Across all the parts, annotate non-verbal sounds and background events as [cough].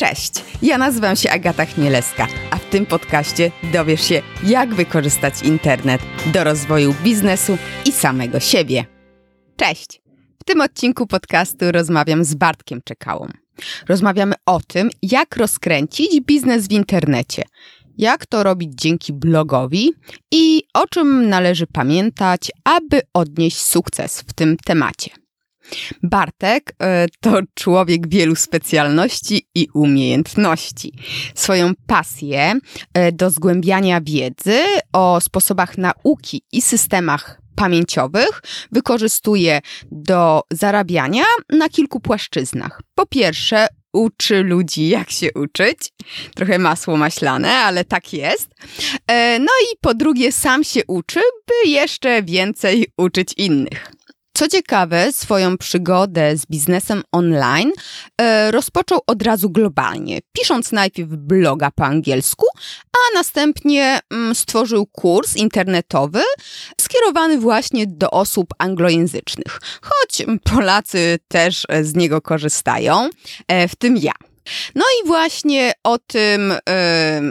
Cześć, ja nazywam się Agata Chmielewska, a w tym podcaście dowiesz się, jak wykorzystać internet do rozwoju biznesu i samego siebie. Cześć! W tym odcinku podcastu rozmawiam z Bartkiem Czekałą. Rozmawiamy o tym, jak rozkręcić biznes w internecie, jak to robić dzięki blogowi i o czym należy pamiętać, aby odnieść sukces w tym temacie. Bartek e, to człowiek wielu specjalności i umiejętności. Swoją pasję e, do zgłębiania wiedzy o sposobach nauki i systemach pamięciowych wykorzystuje do zarabiania na kilku płaszczyznach. Po pierwsze, uczy ludzi, jak się uczyć. Trochę masło maślane, ale tak jest. E, no i po drugie, sam się uczy, by jeszcze więcej uczyć innych. Co ciekawe, swoją przygodę z biznesem online e, rozpoczął od razu globalnie, pisząc najpierw bloga po angielsku, a następnie mm, stworzył kurs internetowy skierowany właśnie do osób anglojęzycznych, choć Polacy też z niego korzystają, e, w tym ja. No i właśnie o tym,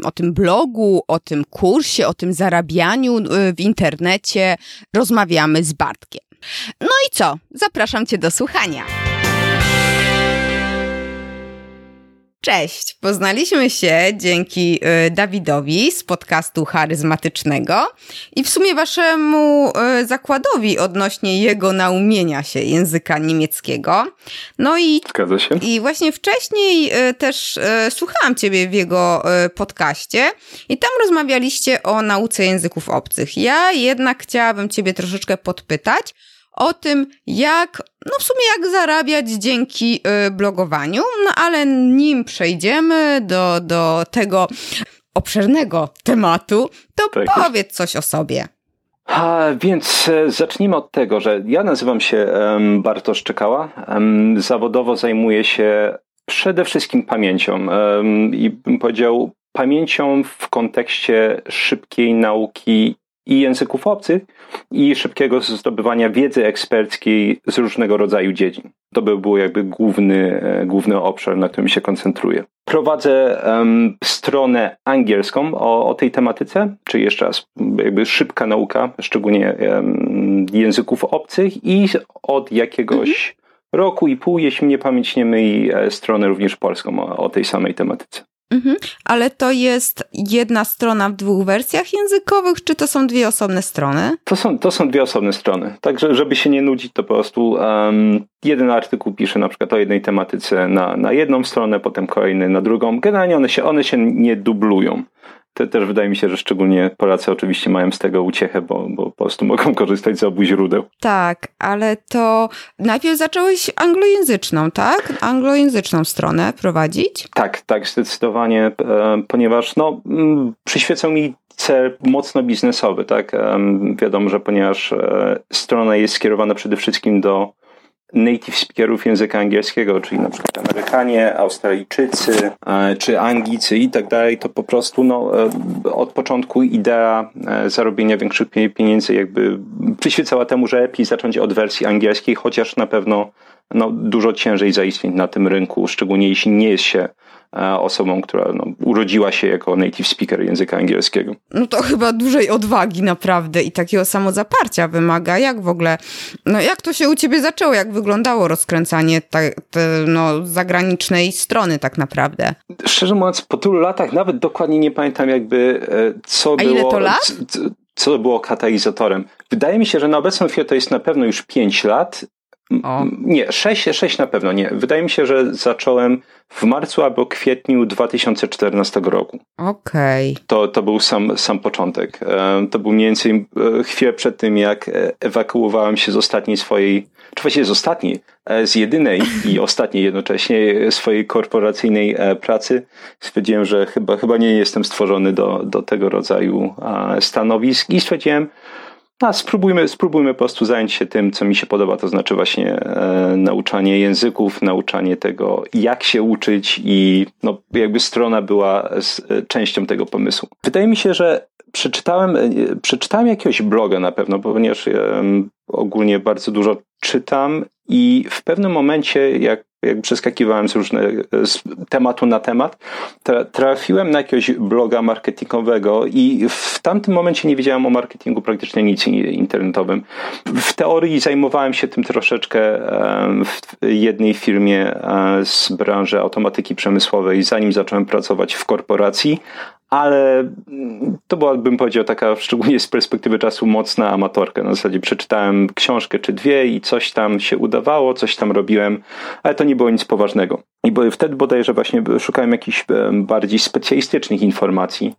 o tym blogu, o tym kursie, o tym zarabianiu e, w internecie rozmawiamy z Bartkiem. No i co? Zapraszam Cię do słuchania. Cześć! Poznaliśmy się dzięki y, Dawidowi z podcastu charyzmatycznego i w sumie waszemu y, zakładowi odnośnie jego naumienia się języka niemieckiego. No i, Zgadza się. i właśnie wcześniej y, też słuchałam ciebie w jego podcaście i tam rozmawialiście o nauce języków obcych. Ja jednak chciałabym ciebie troszeczkę podpytać, o tym, jak, no w sumie jak zarabiać dzięki y, blogowaniu, no ale nim przejdziemy do, do tego obszernego tematu, to tak. powiedz coś o sobie. A, więc e, zacznijmy od tego, że ja nazywam się Bartosz Czekała. Zawodowo zajmuję się przede wszystkim pamięcią i bym powiedział pamięcią w kontekście szybkiej nauki i języków obcych i szybkiego zdobywania wiedzy eksperckiej z różnego rodzaju dziedzin. To by był jakby główny, e, główny obszar, na którym się koncentruję. Prowadzę um, stronę angielską o, o, tej tematyce, czyli jeszcze raz, jakby szybka nauka, szczególnie um, języków obcych i od jakiegoś mhm. roku i pół, jeśli mnie pamięć nie myli, e, stronę również polską o, o tej samej tematyce. Mhm. Ale to jest jedna strona w dwóch wersjach językowych, czy to są dwie osobne strony? To są, to są dwie osobne strony. Także, żeby się nie nudzić, to po prostu um, jeden artykuł pisze na przykład o jednej tematyce na, na jedną stronę, potem kolejny na drugą. Generalnie one się, one się nie dublują. To też wydaje mi się, że szczególnie Polacy oczywiście mają z tego uciechę, bo, bo po prostu [laughs] mogą korzystać z obu źródeł. Tak, ale to najpierw zacząłeś anglojęzyczną, tak? Anglojęzyczną stronę prowadzić? Tak, tak, zdecydowanie, e, ponieważ no, mm, przyświecał mi cel mocno biznesowy, tak? Wiadomo, że ponieważ e, strona jest skierowana przede wszystkim do native speakerów języka angielskiego, czyli na przykład Amerykanie, Australijczycy, e, czy Anglicy i tak dalej, to po prostu no, e, od początku idea e, zarobienia większych pieniędzy jakby przyświecała temu, że lepiej zacząć od wersji angielskiej, chociaż na pewno no, dużo ciężej zaistnieć na tym rynku, szczególnie jeśli nie jest się osobą, która no, urodziła się jako native speaker języka angielskiego. No to chyba dużej odwagi naprawdę i takiego samozaparcia wymaga. Jak w ogóle, no jak to się u ciebie zaczęło? Jak wyglądało rozkręcanie te, te, no, zagranicznej strony tak naprawdę? Szczerze mówiąc, po tylu latach nawet dokładnie nie pamiętam jakby e, co A było... ile to lat? Co, co było katalizatorem. Wydaje mi się, że na obecną chwilę to jest na pewno już 5 lat o. Nie, 6, 6 na pewno nie. Wydaje mi się, że zacząłem w marcu albo kwietniu 2014 roku. Okej. Okay. To, to był sam, sam początek. E, to był mniej więcej e, chwilę przed tym, jak e, ewakuowałem się z ostatniej swojej, czy właściwie z ostatniej, z jedynej i [laughs] ostatniej jednocześnie swojej korporacyjnej pracy. Stwierdziłem, że chyba, chyba nie jestem stworzony do, do tego rodzaju stanowisk i stwierdziłem, a spróbujmy, spróbujmy po prostu zająć się tym, co mi się podoba, to znaczy właśnie e, nauczanie języków, nauczanie tego, jak się uczyć i no, jakby strona była z, e, częścią tego pomysłu. Wydaje mi się, że przeczytałem, e, przeczytałem jakiegoś bloga na pewno, ponieważ ogólnie bardzo dużo czytam i w pewnym momencie, jak, jak przeskakiwałem z różnych z tematu na temat, trafiłem na jakiegoś bloga marketingowego i w tamtym momencie nie wiedziałem o marketingu praktycznie nic internetowym. W teorii zajmowałem się tym troszeczkę w jednej firmie z branży automatyki przemysłowej, zanim zacząłem pracować w korporacji, ale to była, bym powiedział, taka szczególnie z perspektywy czasu mocna amatorka. Na zasadzie przeczytałem książkę czy dwie i coś tam się udawało, coś tam robiłem, ale to nie było nic poważnego. I bo wtedy bodajże właśnie szukałem jakichś bardziej specjalistycznych informacji.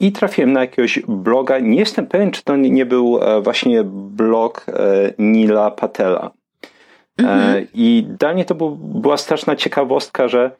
I trafiłem na jakiegoś bloga. Nie jestem pewien, czy to nie był e, właśnie blog e, Nila Patela. E, mhm. I dla mnie to była straszna ciekawostka, że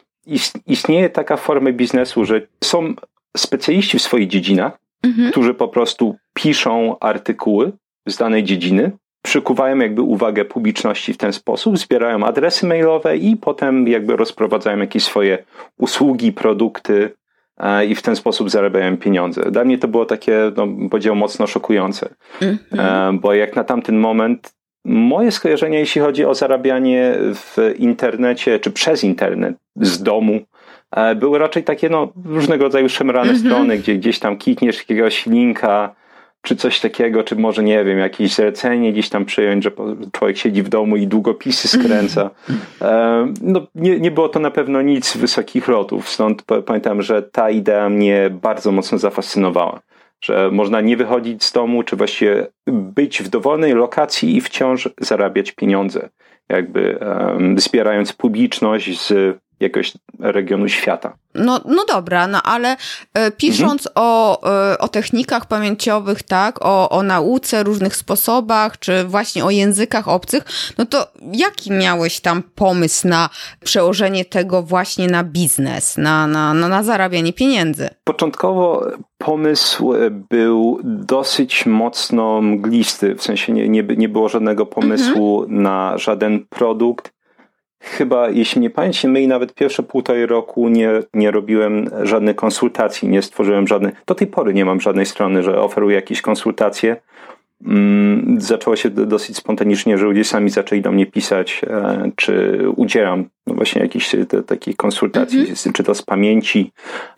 istnieje taka forma biznesu, że są specjaliści w swoich dziedzinach, mhm. którzy po prostu piszą artykuły z danej dziedziny, przykuwają jakby uwagę publiczności w ten sposób, zbierają adresy mailowe i potem jakby rozprowadzają jakieś swoje usługi, produkty e, i w ten sposób zarabiają pieniądze. Dla mnie to było takie, no, powiedział, mocno szokujące, mhm. bo jak na tamten moment moje skojarzenia, jeśli chodzi o zarabianie w internecie, czy przez internet, z domu, E, były raczej takie no, różnego rodzaju szemrane mm -hmm. strony, gdzie gdzieś tam klikniesz jakiegoś linka, czy coś takiego, czy może nie wiem, jakieś zlecenie gdzieś tam przyjąć, że człowiek siedzi w domu i długopisy skręca. E, no, nie, nie było to na pewno nic wysokich lotów, stąd pamiętam, że ta idea mnie bardzo mocno zafascynowała. Że można nie wychodzić z domu, czy właściwie być w dowolnej lokacji i wciąż zarabiać pieniądze. Jakby um, zbierając publiczność z jakiegoś regionu świata. No, no dobra, no ale e, pisząc mhm. o, e, o technikach pamięciowych, tak, o, o nauce, różnych sposobach, czy właśnie o językach obcych, no to jaki miałeś tam pomysł na przełożenie tego właśnie na biznes, na, na, na, na zarabianie pieniędzy? Początkowo pomysł był dosyć mocno mglisty, w sensie nie, nie, nie było żadnego pomysłu mhm. na żaden produkt chyba, jeśli nie pamięć się myli, nawet pierwsze półtorej roku nie, nie robiłem żadnych konsultacji, nie stworzyłem żadnych, do tej pory nie mam żadnej strony, że oferuję jakieś konsultacje. Mm, zaczęło się dosyć spontanicznie, że ludzie sami zaczęli do mnie pisać, e, czy udzielam no właśnie jakichś te, takich konsultacji, mhm. czy to z pamięci,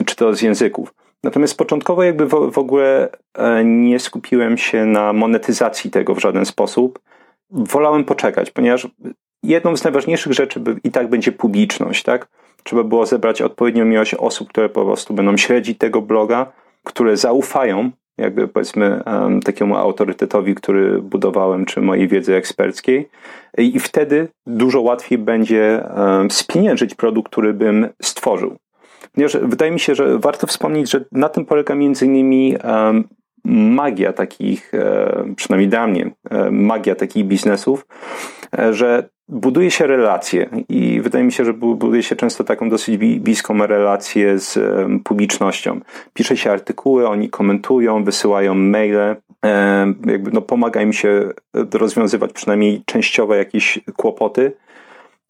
czy to z języków. Natomiast początkowo jakby w, w ogóle e, nie skupiłem się na monetyzacji tego w żaden sposób. Wolałem poczekać, ponieważ jedną z najważniejszych rzeczy i tak będzie publiczność, tak? Trzeba było zebrać odpowiednią ilość osób, które po prostu będą śledzić tego bloga, które zaufają jakby powiedzmy um, takiemu autorytetowi, który budowałem, czy mojej wiedzy eksperckiej i wtedy dużo łatwiej będzie um, spieniężyć produkt, który bym stworzył. Wydaje mi się, że warto wspomnieć, że na tym polega między innymi um, magia takich, e, przynajmniej dla mnie, e, magia takich biznesów, e, że buduje się relacje i wydaje mi się, że buduje się często taką dosyć bliską relację z publicznością. Pisze się artykuły, oni komentują, wysyłają maile, jakby no pomaga im się rozwiązywać przynajmniej częściowo jakieś kłopoty.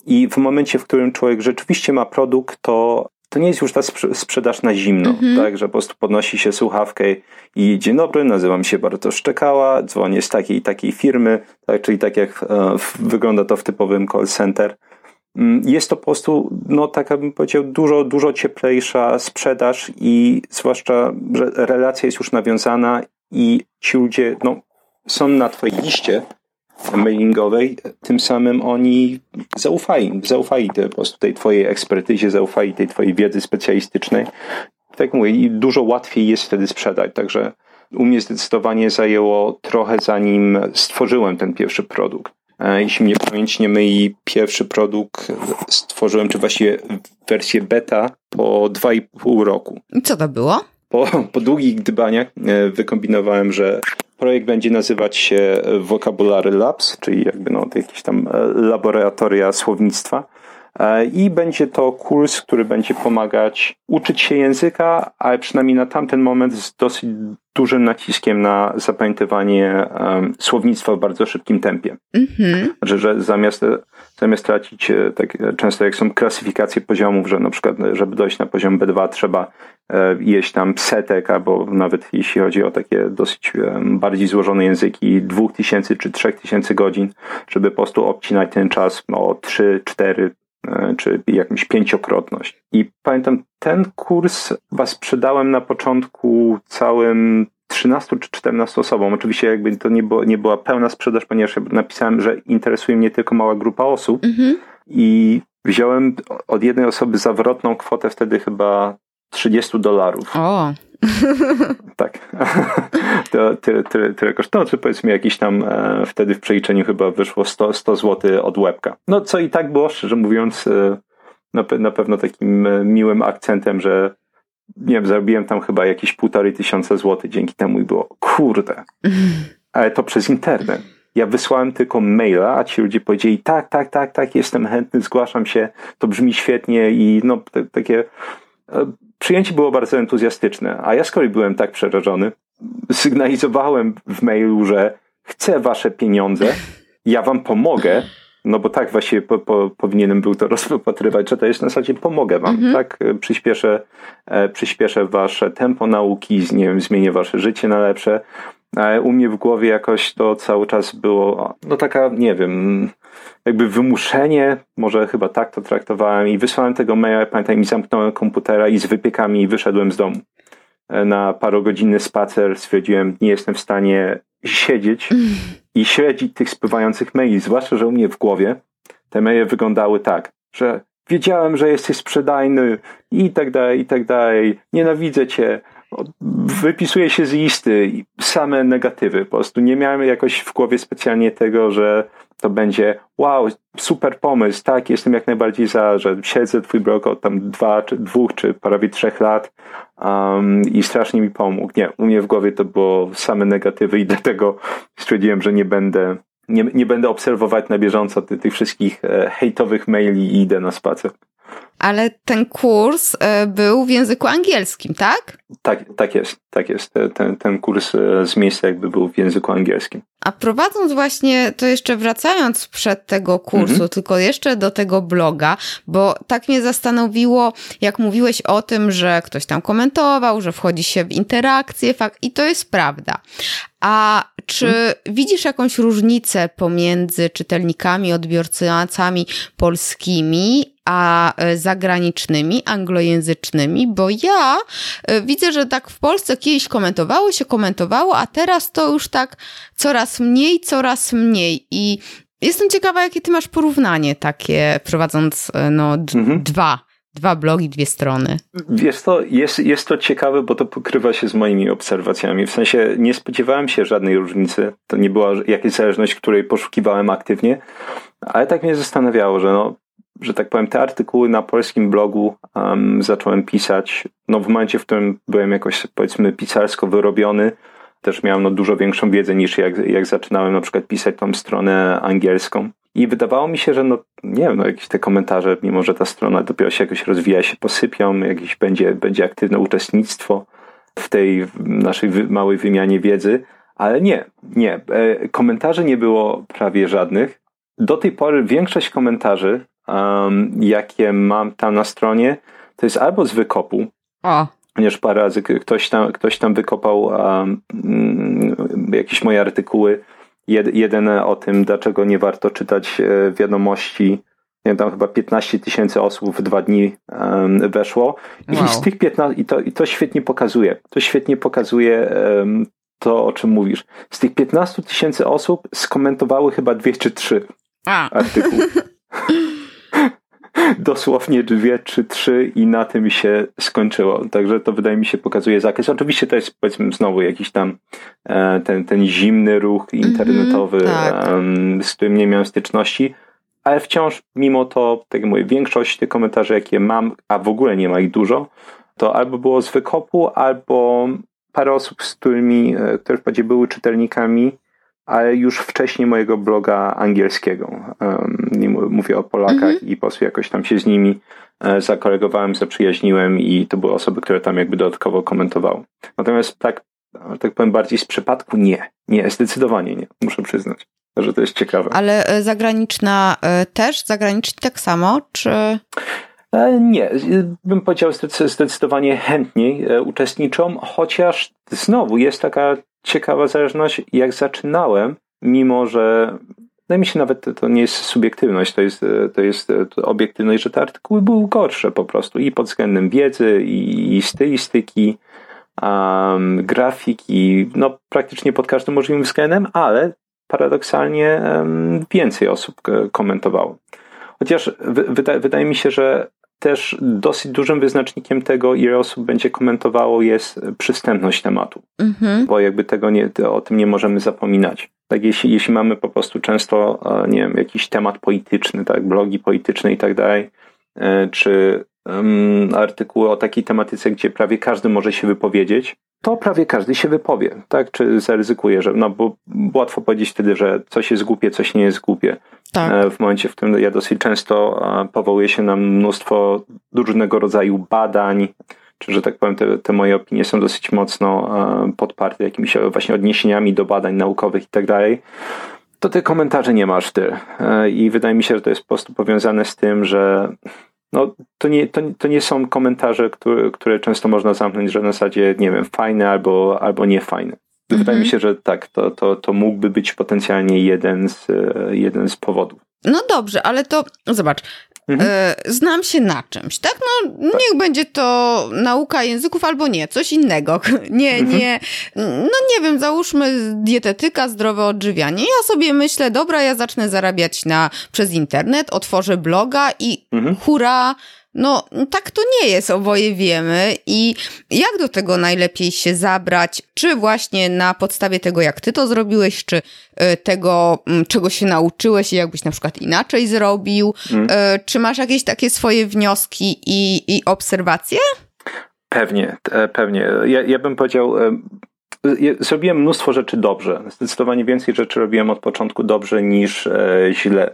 I w momencie, w którym człowiek rzeczywiście ma produkt, to to nie jest już ta sprzedaż na zimno, mm -hmm. tak, że po prostu podnosi się słuchawkę i dzień dobry, nazywam się Bartosz Czekała, dzwonię z takiej i takiej firmy, tak, czyli tak jak e, wygląda to w typowym call center. Mm, jest to po prostu, no taka bym powiedział, dużo, dużo cieplejsza sprzedaż i zwłaszcza, że relacja jest już nawiązana i ci ludzie, no, są na twojej liście, mailingowej, tym samym oni zaufali, zaufali te, po prostu tej twojej ekspertyzie, zaufali tej twojej wiedzy specjalistycznej. Tak jak mówię, i dużo łatwiej jest wtedy sprzedać, także u mnie zdecydowanie zajęło trochę zanim stworzyłem ten pierwszy produkt. E, jeśli mnie pamięć nie myli, pierwszy produkt stworzyłem, czy właściwie wersję beta po 2,5 roku. Co to było? Po, po długich gdybaniach e, wykombinowałem, że Projekt będzie nazywać się Vocabulary Labs, czyli jakby no, jakieś tam e, laboratoria słownictwa. E, I będzie to kurs, który będzie pomagać uczyć się języka, ale przynajmniej na tamten moment z dosyć dużym naciskiem na zapamiętywanie um, słownictwa w bardzo szybkim tempie. Mm-hmm. Że, że zamiast zamiast tracić, e, tak często jak są klasyfikacje poziomów, że na przykład, żeby dojść na poziom B2 trzeba jeść tam setek, albo nawet jeśli chodzi o takie dosyć bardziej złożone języki, 2000 czy 3000 godzin, żeby po prostu obcinać ten czas o 3, 4, czy jakąś pięciokrotność. I pamiętam, ten kurs chyba sprzedałem na początku całym 13 czy 14 osobom. Oczywiście jakby to nie, było, nie była pełna sprzedaż, ponieważ napisałem, że interesuje mnie tylko mała grupa osób mhm. i wziąłem od jednej osoby zawrotną kwotę wtedy chyba 30 dolarów. O. [laughs] tak. [laughs] to tyle, tyle, tyle kosztowało, czy powiedzmy jakiś tam e, wtedy w przeliczeniu chyba wyszło 100, 100 zł od łebka. No co i tak było, szczerze mówiąc, e, na, na pewno takim e, miłym akcentem, że nie wiem, zarobiłem tam chyba jakieś półtorej tysiąca złotych dzięki temu i było, kurde, ale to przez internet. Ja wysłałem tylko maila, a ci ludzie powiedzieli, tak, tak, tak, tak, jestem chętny, zgłaszam się, to brzmi świetnie i no takie e, przyjęcie było bardzo entuzjastyczne, a ja z kolei byłem tak przerażony, sygnalizowałem w mailu, że chcę wasze pieniądze, ja wam pomogę, no bo tak właśnie po, po, powinienem był to [laughs] rozpatrywać, że to jest na zasadzie pomogę wam, mhm. tak? Przyspieszę, e, przyspieszę wasze tempo nauki, nie wiem, zmienię wasze życie na lepsze. A u mnie w głowie jakoś to cały czas było, no taka, nie wiem, jakby wymuszenie, może chyba tak to traktowałem i wysłałem tego maila, pamiętam, i zamknąłem komputera i z wypiekami wyszedłem z domu. Na parogodzinny spacer stwierdziłem, nie jestem w stanie siedzieć i śledzić tych spływających maili, zwłaszcza, że u mnie w głowie te maile wyglądały tak, że wiedziałem, że jesteś sprzedajny i tak dalej, i tak dalej, nienawidzę cię, wypisuję się z listy, same negatywy, po prostu nie miałem jakoś w głowie specjalnie tego, że to będzie wow, super pomysł, tak, jestem jak najbardziej za, że siedzę twój blog od tam dwa, czy dwóch, czy prawie trzech lat um, i strasznie mi pomógł. Nie, u mnie w głowie to było same negatywy i [laughs] dlatego stwierdziłem, że nie będę nie, nie będę obserwować na bieżąco tych, tych wszystkich e, hejtowych maili i idę na spacer. Ale ten kurs e, był w języku angielskim, tak? Tak, tak jest, tak jest. Ten, ten kurs e, z miejsca jakby był w języku angielskim. A prowadząc właśnie, to jeszcze wracając przed tego kursu, mhm. tylko jeszcze do tego bloga, bo tak mnie zastanowiło, jak mówiłeś o tym, że ktoś tam komentował, że wchodzi się w interakcję, fakt, i to jest prawda. A czy mhm. widzisz jakąś różnicę pomiędzy czytelnikami, odbiorcami polskimi, a e, zagranicznymi, anglojęzycznymi, bo ja e, widzę, że tak w Polsce kiedyś komentowało się, komentowało, a teraz to już tak coraz mniej, coraz mniej i jestem ciekawa, jakie ty masz porównanie takie, prowadząc e, no, mhm. dwa dwa blogi, dwie strony. Wiesz to, jest, jest to ciekawe, bo to pokrywa się z moimi obserwacjami. W sensie nie spodziewałem się żadnej różnicy. To nie była jakaś zależność, której poszukiwałem aktywnie, ale tak mnie zastanawiało, że no, że tak powiem, te artykuły na polskim blogu um, zacząłem pisać no, w momencie, w którym byłem jakoś, powiedzmy, pisarsko wyrobiony. Też miałem no, dużo większą wiedzę niż jak, jak zaczynałem na przykład pisać tą stronę angielską. I wydawało mi się, że no, nie wiem, no, jakieś te komentarze, mimo że ta strona dopiero się jakoś rozwija, się posypią, jakieś będzie, będzie aktywne uczestnictwo w tej naszej małej wymianie wiedzy, ale nie, nie. E, komentarzy nie było prawie żadnych. Do tej pory większość komentarzy um, jakie mam tam na stronie, to jest albo z wykopu, o. ponieważ parę razy ktoś tam, ktoś tam wykopał um, jakieś moje artykuły. Jed, jeden o tym, dlaczego nie warto czytać e, wiadomości. Nie wiem, tam chyba 15 tysięcy osób w dwa dni um, weszło. Wow. I z tych 15, i to, i to świetnie pokazuje. To świetnie pokazuje um, to, o czym mówisz. Z tych 15 tysięcy osób skomentowały chyba dwie czy trzy A. artykuły. [laughs] [laughs] dosłownie dwie czy trzy i na tym się skończyło. Także to wydaje mi się pokazuje zakres. Oczywiście to jest powiedzmy znowu jakiś tam e, ten, ten zimny ruch internetowy, mm -hmm, tak. z którym nie miałem styczności, ale wciąż mimo to, tak jak mówię, większość tych komentarzy, jakie mam, a w ogóle nie ma ich dużo, to albo było z wykopu, albo parę osób, z którymi, e, które w były czytelnikami, ale już wcześniej mojego bloga angielskiego. Mówię o Polakach mm -hmm. i po prostu jakoś tam się z nimi e, zakolegowałem, zaprzyjaźniłem i to były osoby, które tam jakby dodatkowo komentowały. Natomiast tak, tak powiem bardziej z przypadku nie. Nie, zdecydowanie nie, muszę przyznać. że to jest ciekawe. Ale e, zagraniczna e, też? Zagraniczni tak samo, czy... Nie, bym powiedział zdecydowanie chętniej uczestniczą, chociaż znowu jest taka ciekawa zależność, jak zaczynałem, mimo że wydaje mi się nawet to nie jest subiektywność, to jest, to jest obiektywność, że te artykuły były gorsze po prostu i pod względem wiedzy, i, i stylistyki, um, grafiki, no praktycznie pod każdym możliwym względem, ale paradoksalnie um, więcej osób komentowało. Chociaż wyda, wydaje mi się, że też dosyć dużym wyznacznikiem tego, ile osób będzie komentowało, jest przystępność tematu. Mhm. Bo jakby tego nie, o tym nie możemy zapominać. Tak, jeśli, jeśli mamy po prostu często, e, nie wiem, jakiś temat polityczny, tak, blogi polityczne i tak dalej, e, czy um, artykuły o takiej tematyce, gdzie prawie każdy może się wypowiedzieć, to prawie każdy się wypowie, tak? Czy zaryzykuje, że, no bo łatwo powiedzieć wtedy, że coś jest głupie, coś nie jest głupie. Tak. E, w momencie, w którym ja dosyć często powołuję się na mnóstwo różnego rodzaju badań, czy że tak powiem, te, te moje opinie są dosyć mocno podparte jakimiś właśnie odniesieniami do badań naukowych i tak dalej, to te komentarze nie masz ty. E, I wydaje mi się, że to jest po prostu powiązane z tym, że no, to, nie, to, to nie są komentarze, które, które często można zamknąć, że na zasadzie, nie wiem, fajne albo, albo niefajne. Mhm. Wydaje mi się, że tak, to, to, to mógłby być potencjalnie jeden z, jeden z powodów. No dobrze, ale to zobacz, Mhm. E, znam się na czymś, tak? No, niech będzie to nauka języków albo nie, coś innego. [laughs] Nie, mhm. nie, no nie wiem, załóżmy dietetyka, zdrowe odżywianie. Ja sobie myślę, dobra, ja zacznę zarabiać na, przez internet, otworzę bloga i mhm. hura, no, tak to nie jest, oboje wiemy. I jak do tego najlepiej się zabrać? Czy właśnie na podstawie tego, jak ty to zrobiłeś, czy e, tego, czego się nauczyłeś i jakbyś na przykład inaczej zrobił? Mm. Czy masz jakieś takie swoje wnioski i, i obserwacje? Pewnie, e, pewnie. Ja, ja bym powiedział, zrobiłem mnóstwo rzeczy dobrze. Zdecydowanie więcej rzeczy robiłem od początku dobrze niż e, źle.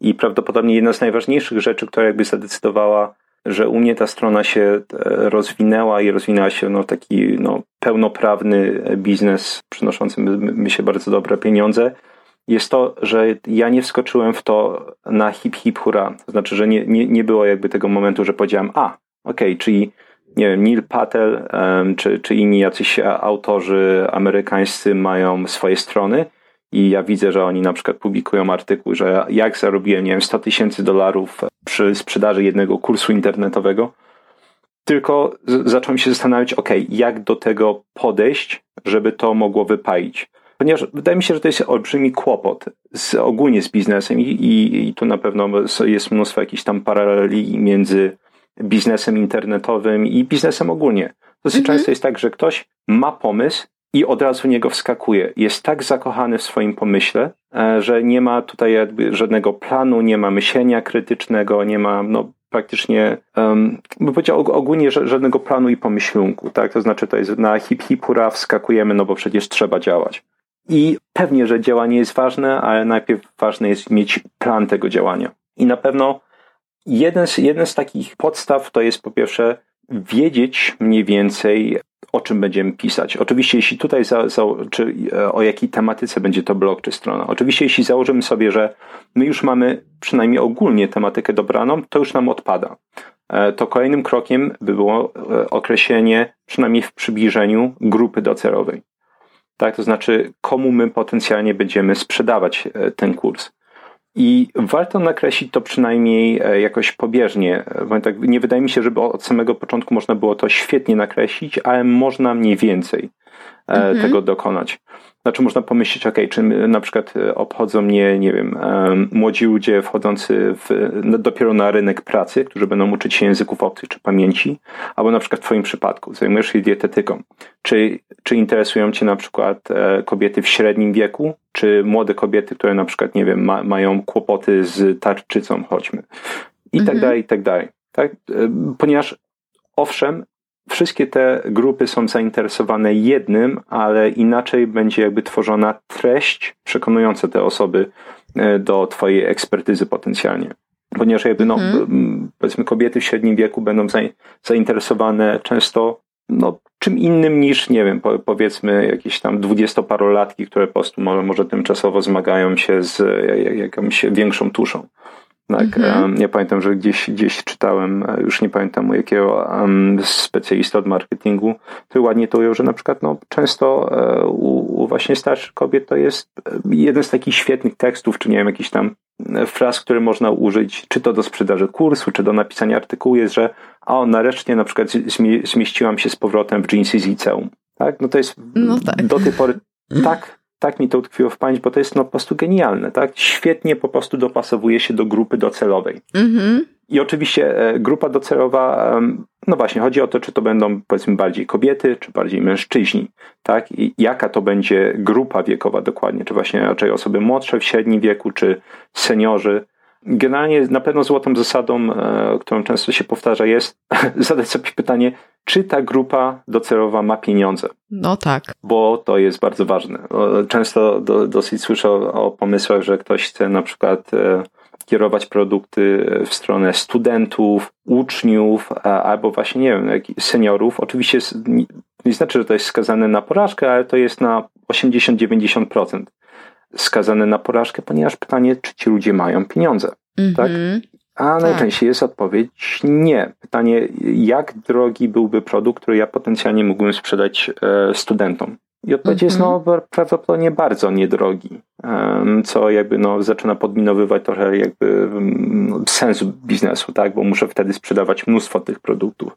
I prawdopodobnie jedna z najważniejszych rzeczy, która jakby zadecydowała, że u mnie ta strona się e, rozwinęła i rozwinęła się no, taki no, pełnoprawny biznes przynoszący mi się bardzo dobre pieniądze, jest to, że ja nie wskoczyłem w to na hip hip hura. To znaczy, że nie, nie, nie było jakby tego momentu, że powiedziałem, a, okej, okay, czyli nie wiem, Neil Patel czy, czy inni jacyś autorzy amerykańscy mają swoje strony i ja widzę, że oni na przykład publikują artykuł, że jak zarobiłem, nie wiem, 100 tysięcy dolarów przy sprzedaży jednego kursu internetowego, tylko zacząłem się zastanawiać, ok, jak do tego podejść, żeby to mogło wypalić. Ponieważ wydaje mi się, że to jest olbrzymi kłopot z, ogólnie z biznesem i, i, i tu na pewno jest mnóstwo jakichś tam paraleli między biznesem internetowym i biznesem ogólnie. Dosyć mhm. często jest tak, że ktoś ma pomysł i od razu niego wskakuje. Jest tak zakochany w swoim pomyśle, e, że nie ma tutaj jakby żadnego planu, nie ma myślenia krytycznego, nie ma no, praktycznie, um, bym powiedział ogólnie żadnego planu i pomyślunku, tak? To znaczy to jest na hip hip hura wskakujemy, no bo przecież trzeba działać. I pewnie, że działanie jest ważne, ale najpierw ważne jest mieć plan tego działania. I na pewno jeden z, jeden z takich podstaw to jest po pierwsze wiedzieć mniej więcej, o czym będziemy pisać. Oczywiście, jeśli tutaj, za, za, czy e, o jakiej tematyce będzie to blog czy strona. Oczywiście, jeśli założymy sobie, że my już mamy przynajmniej ogólnie tematykę dobraną, to już nam odpada. E, to kolejnym krokiem by było e, określenie, przynajmniej w przybliżeniu, grupy docelowej. Tak, to znaczy, komu my potencjalnie będziemy sprzedawać ten kurs. I warto nakreślić to przynajmniej e, jakoś pobieżnie. Tak nie wydaje mi się, żeby od samego początku można było to świetnie nakreślić, ale można mniej więcej e, mhm. tego dokonać. Znaczy można pomyśleć, ok, czy na przykład e, obchodzą mnie, nie wiem, młodzi ludzie wchodzący w, dopiero na rynek pracy, którzy będą uczyć się języków obcych czy pamięci, albo na przykład w twoim przypadku zajmujesz się dietetyką. Czy, czy interesują cię na przykład kobiety w średnim wieku, czy młode kobiety, które na przykład, nie wiem, ma, mają kłopoty z tarczycą, chodźmy. I tak mhm. tak dalej, i tak dalej. Tak? Ponieważ owszem, wszystkie te grupy są zainteresowane jednym, ale inaczej będzie jakby tworzona treść przekonująca te osoby e, do twojej ekspertyzy potencjalnie. Ponieważ jakby, no, mhm. powiedzmy, kobiety w średnim wieku będą zainteresowane często no, czym innym niż, nie wiem, powiedzmy jakieś tam dwudziestoparolatki, które po prostu może, może tymczasowo zmagają się z jakąś większą tuszą. Tak, mhm. ja pamiętam, że gdzieś, gdzieś czytałem, e, już nie pamiętam u jakiego um, specjalista od marketingu, który ładnie to ujął, że na przykład no, często e, u, u, właśnie starszych kobiet to jest e, jeden z takich świetnych tekstów, czy nie wiem, jakiś tam fraz, które można użyć, czy to do sprzedaży kursu, czy do napisania artykułu, jest, że a nareszcie na przykład zmieściłam się z powrotem w jeansy z liceum. Tak? No to jest no tak. do tej pory tak tak mi to utkwiło w pamięć, bo to jest no po prostu genialne, tak? Świetnie po prostu dopasowuje się do grupy docelowej. Mhm. I oczywiście e, grupa docelowa, no właśnie, chodzi o to, czy to będą powiedzmy bardziej kobiety, czy bardziej mężczyźni, tak? I jaka to będzie grupa wiekowa dokładnie, czy właśnie raczej osoby młodsze w średnim wieku, czy seniorzy. Generalnie na pewno złotą zasadą, e, którą często się powtarza, jest [laughs] zadać sobie pytanie, czy ta grupa docelowa ma pieniądze. No tak. Bo to jest bardzo ważne. Często do, dosyć słyszę o, o, pomysłach, że ktoś chce na przykład e, kierować produkty w stronę studentów, uczniów, albo właśnie, nie wiem, seniorów. Oczywiście nie, nie znaczy, że to jest skazane na porażkę, ale to jest na 80-90% skazane na porażkę, ponieważ pytanie, czy ci ludzie mają pieniądze. Mm -hmm. Tak? A tak. najczęściej jest odpowiedź nie. Pytanie, jak drogi byłby produkt, który ja potencjalnie mógłbym sprzedać e, studentom? I odpowiedź mm jest no mhm. prawdopodobnie bardzo niedrogi, co jakby no zaczyna podminowywać trochę jakby no, sens biznesu, tak? Bo muszę wtedy sprzedawać mnóstwo tych produktów.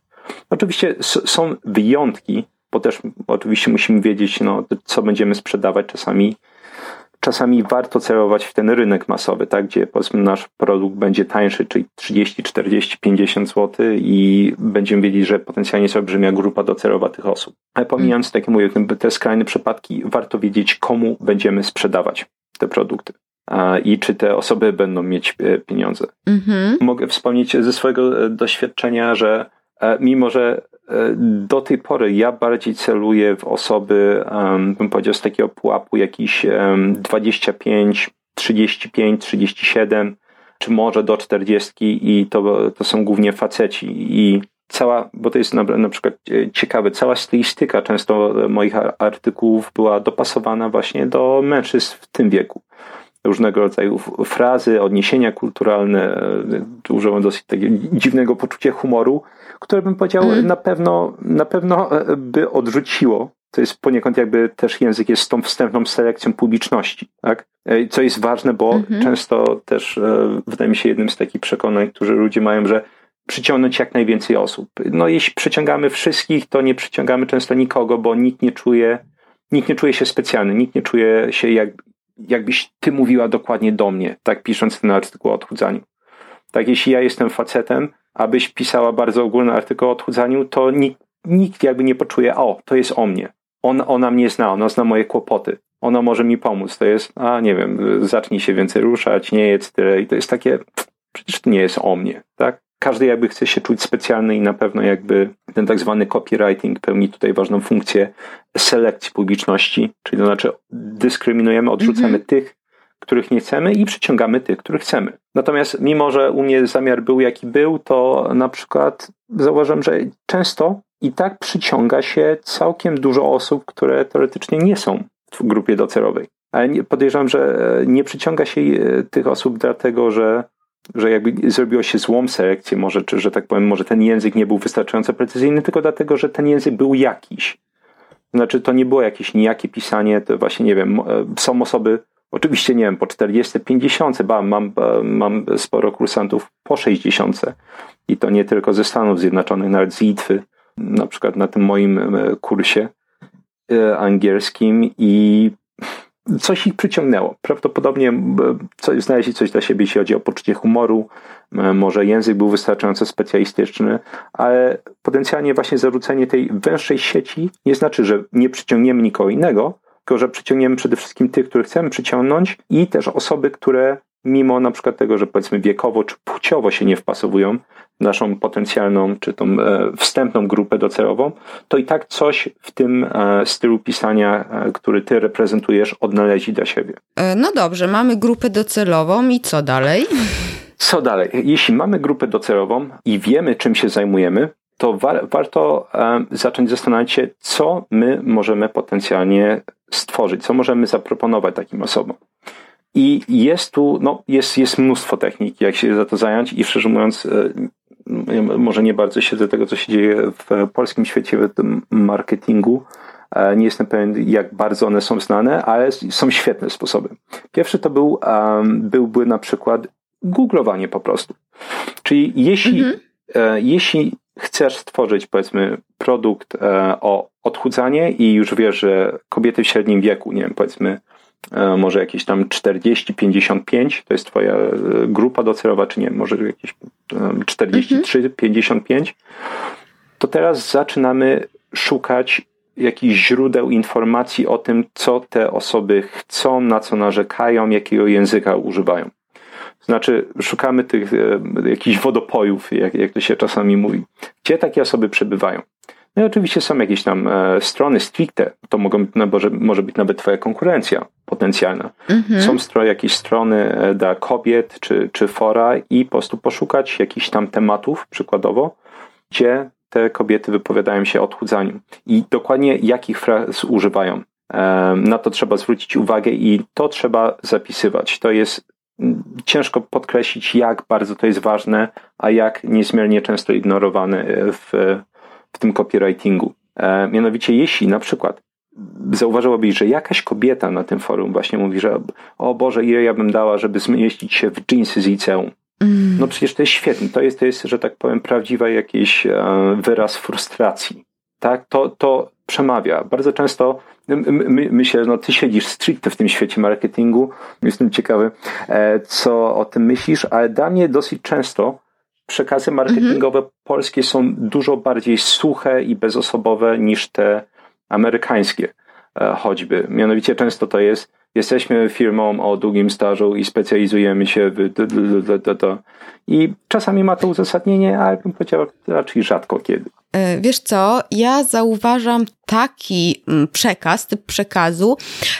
Oczywiście są wyjątki, bo też oczywiście musimy wiedzieć, no, co będziemy sprzedawać. Czasami czasami warto celować w ten rynek masowy, tak, gdzie powiedzmy nasz produkt będzie tańszy, czyli 30, 40, 50 zł i będziemy wiedzieć, że potencjalnie jest olbrzymia grupa docelowa tych osób. Ale pomijając, tak jak mówię, te skrajne przypadki, warto wiedzieć, komu będziemy sprzedawać te produkty i czy te osoby będą mieć e, pieniądze. Mm-hmm. Mogę wspomnieć ze swojego e, doświadczenia, że e, mimo, że do tej pory ja bardziej celuję w osoby, bym powiedział, z takiego pułapu jakiś 25, 35, 37, czy może do 40 i to, to są głównie faceci. I cała, bo to jest na, na przykład e, ciekawe, cała stylistyka często moich artykułów była dopasowana właśnie do mężczyzn w tym wieku różnego rodzaju frazy, odniesienia kulturalne, e, użyłem dosyć takiego dziwnego poczucia humoru, które bym powiedział mm. na pewno, na pewno e, by odrzuciło. To jest poniekąd jakby też język jest z tą wstępną selekcją publiczności, tak? E, co jest ważne, bo mm -hmm. często też wydaje mi się jednym z takich przekonań, które ludzie mają, że przyciągnąć jak najwięcej osób. No jeśli przyciągamy wszystkich, to nie przyciągamy często nikogo, bo nikt nie czuje, nikt nie czuje się specjalny, nikt nie czuje się jak, jakbyś ty mówiła dokładnie do mnie, tak pisząc ten artykuł o odchudzaniu. Tak, jeśli ja jestem facetem, abyś pisała bardzo ogólny artykuł o odchudzaniu, to nikt, nikt jakby nie poczuje, o, to jest o mnie. On, ona mnie zna, ona zna moje kłopoty. Ona może mi pomóc. To jest, a nie wiem, zacznij się więcej ruszać, nie jedz tyle. I to jest takie, przecież to nie jest o mnie, tak? Każdy jakby chce się czuć specjalny i na pewno jakby ten tak zwany copywriting pełni tutaj ważną funkcję selekcji publiczności, czyli to znaczy dyskryminujemy, odrzucamy mm -hmm. tych, których nie chcemy i przyciągamy tych, których chcemy. Natomiast mimo, że u mnie zamiar był jaki był, to na przykład zauważyłem, że często i tak przyciąga się całkiem dużo osób, które teoretycznie nie są w grupie docelowej. Ale podejrzewam, że nie przyciąga się e, tych osób dlatego, że że jakby zrobiło się złą selekcję, może, czy że tak powiem, może ten język nie był wystarczająco precyzyjny, tylko dlatego, że ten język był jakiś. Znaczy, to nie było jakieś nijakie pisanie, to właśnie, nie wiem, e, są osoby, oczywiście, nie wiem, po 40, 50, ba, mam, mam sporo kursantów po 60 i to nie tylko ze Stanów Zjednoczonych, nawet z Litwy, na przykład na tym moim e, kursie e, angielskim i coś ich przyciągnęło. Prawdopodobnie coś, znaleźli coś dla siebie, jeśli chodzi o poczucie humoru, może język był wystarczająco specjalistyczny, ale potencjalnie właśnie zarzucenie tej węższej sieci nie znaczy, że nie przyciągniemy nikogo innego, tylko że przyciągniemy przede wszystkim tych, których chcemy przyciągnąć i też osoby, które mimo na przykład tego, że powiedzmy wiekowo czy płciowo się nie wpasowują naszą potencjalną czy tą e, wstępną grupę docelową, to i tak coś w tym e, stylu pisania, e, który ty reprezentujesz, odnaleźli dla siebie. No dobrze, mamy grupę docelową i co dalej? Co dalej? Jeśli mamy grupę docelową i wiemy, czym się zajmujemy, to war, warto zacząć zastanawiać się, co my możemy potencjalnie stworzyć, co możemy zaproponować takim osobom. I jest tu, no, jest, jest mnóstwo technik, jak się za to zająć i szczerze mówiąc, może nie bardzo siedzę tego, co się dzieje w polskim świecie marketingu. E, nie jestem pewien, jak bardzo one są znane, ale są świetne sposoby. Pierwszy to był, byłby na przykład googlowanie po prostu. Czyli jeśli, mhm. E, jeśli chcesz stworzyć, powiedzmy, produkt o odchudzanie i już wiesz, że kobiety w średnim wieku, nie wiem, powiedzmy, E, może jakieś tam 40-55, to jest twoja e, grupa docelowa, czy nie, może jakieś 43-55, mhm. to teraz zaczynamy szukać jakichś źródeł informacji o tym, co te osoby chcą, na co narzekają, jakiego języka używają. Znaczy, szukamy tych e, jakichś wodopojów, jak, jak to się czasami mówi. Gdzie takie osoby przebywają? No i oczywiście są jakieś tam e, strony stricte, to mogą, no, może, może być nawet twoja konkurencja potencjalna. Mhm. Są stro, jakieś strony e, dla kobiet czy, czy fora i po prostu poszukać jakichś tam tematów, przykładowo, gdzie te kobiety wypowiadają się o odchudzaniu i dokładnie jakich fraz używają. E, na to trzeba zwrócić uwagę i to trzeba zapisywać. To jest ciężko podkreślić, jak bardzo to jest ważne, a jak niezmiernie często ignorowane w, w tym copywritingu. E, mianowicie, jeśli na przykład zauważyłabyś, że jakaś kobieta na tym forum właśnie mówi, że o Boże, ile ja bym dała, żeby zmieścić się w jeansy z liceum. Mm. No przecież to jest świetne. To jest, to jest, że tak powiem, prawdziwy jakiś e, wyraz frustracji. Tak, to, to przemawia. Bardzo często my, myślę, no ty siedzisz stricte w tym świecie marketingu. Jestem ciekawy, e, co o tym myślisz, ale dla mnie dosyć często przekazy marketingowe mhm. polskie są dużo bardziej suche i bezosobowe niż te amerykańskie e, choćby. Mianowicie często to jest, jesteśmy firmą o długim stażu i specjalizujemy się w i czasami ma to uzasadnienie, ale bym powiedział raczej rzadko kiedy. E, wiesz co, ja zauważam taki mm, przekaz, typ przekazu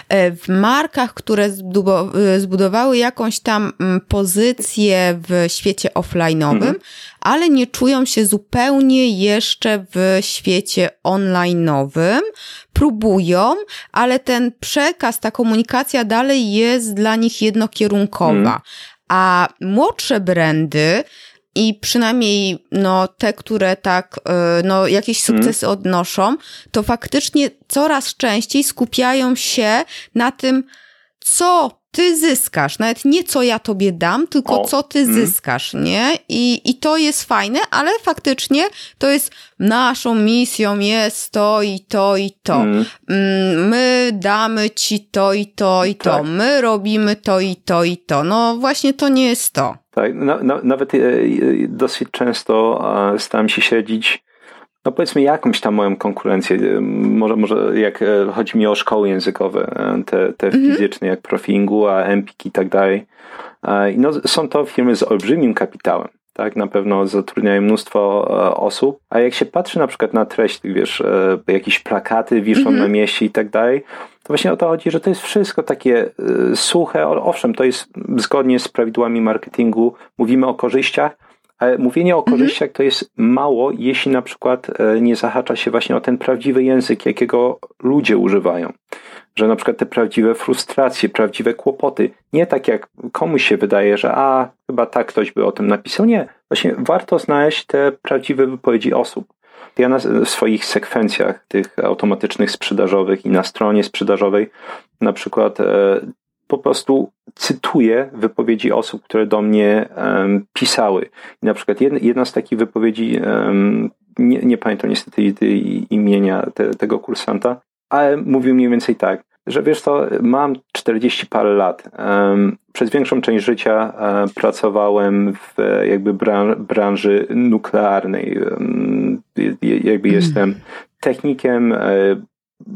e, w markach, które e, zbudowały jakąś tam mm, pozycję w świecie offline'owym, mhm. ale nie czują się zupełnie jeszcze w świecie online'owym. Próbują, ale ten przekaz, ta komunikacja dalej jest dla nich jednokierunkowa. Mhm. A młodsze brandy, i przynajmniej no, te, które tak e, no, jakieś mhm. sukcesy hmm. odnoszą, to faktycznie coraz częściej skupiają się na tym, co ty zyskasz, nawet nie co ja tobie dam, tylko o. co ty hmm. zyskasz, nie? I, I to jest fajne, ale faktycznie to jest naszą misją jest to i to i to. Hmm. My damy ci to i to i to. Tak. My robimy to i to i to. No właśnie to nie jest to. Tak, no, no, nawet e, e, dosyć często staram się śledzić, no powiedzmy jakąś tam moją konkurencję. E, może, może jak chodzi mi o szkoły językowe, te, te mhm. fizyczne jak Profingu, a Empik i tak dalej. No, są to firmy z olbrzymim kapitałem. Tak, na pewno zatrudniają mnóstwo osób, a jak się patrzy na przykład na treść, wiesz, jakieś plakaty wiszą mm -hmm. na mieście i tak dalej, to właśnie o to chodzi, że to jest wszystko takie y, suche. Owszem, to jest zgodnie z prawidłami marketingu, mówimy o korzyściach, ale mówienie o mhm. korzyściach to jest mało, jeśli na przykład e, nie zahacza się właśnie o ten prawdziwy język, jakiego ludzie używają. Że na przykład te prawdziwe frustracje, prawdziwe kłopoty, nie tak jak komuś się wydaje, że a, chyba tak ktoś by o tym napisał. Nie, właśnie warto znaleźć te prawdziwe wypowiedzi osób. Ja na swoich sekwencjach tych automatycznych sprzedażowych i na stronie sprzedażowej na przykład e, po prostu cytuję wypowiedzi osób, które do mnie um, pisały. I na przykład jedna, jedna z takich wypowiedzi, um, nie, nie pamiętam niestety imienia te, tego kursanta, ale mówił mniej więcej tak, że wiesz co, mam 40 parę lat. Przez większą część życia um, pracowałem w jakby branży nuklearnej. Jakby mm. jestem technikiem, e,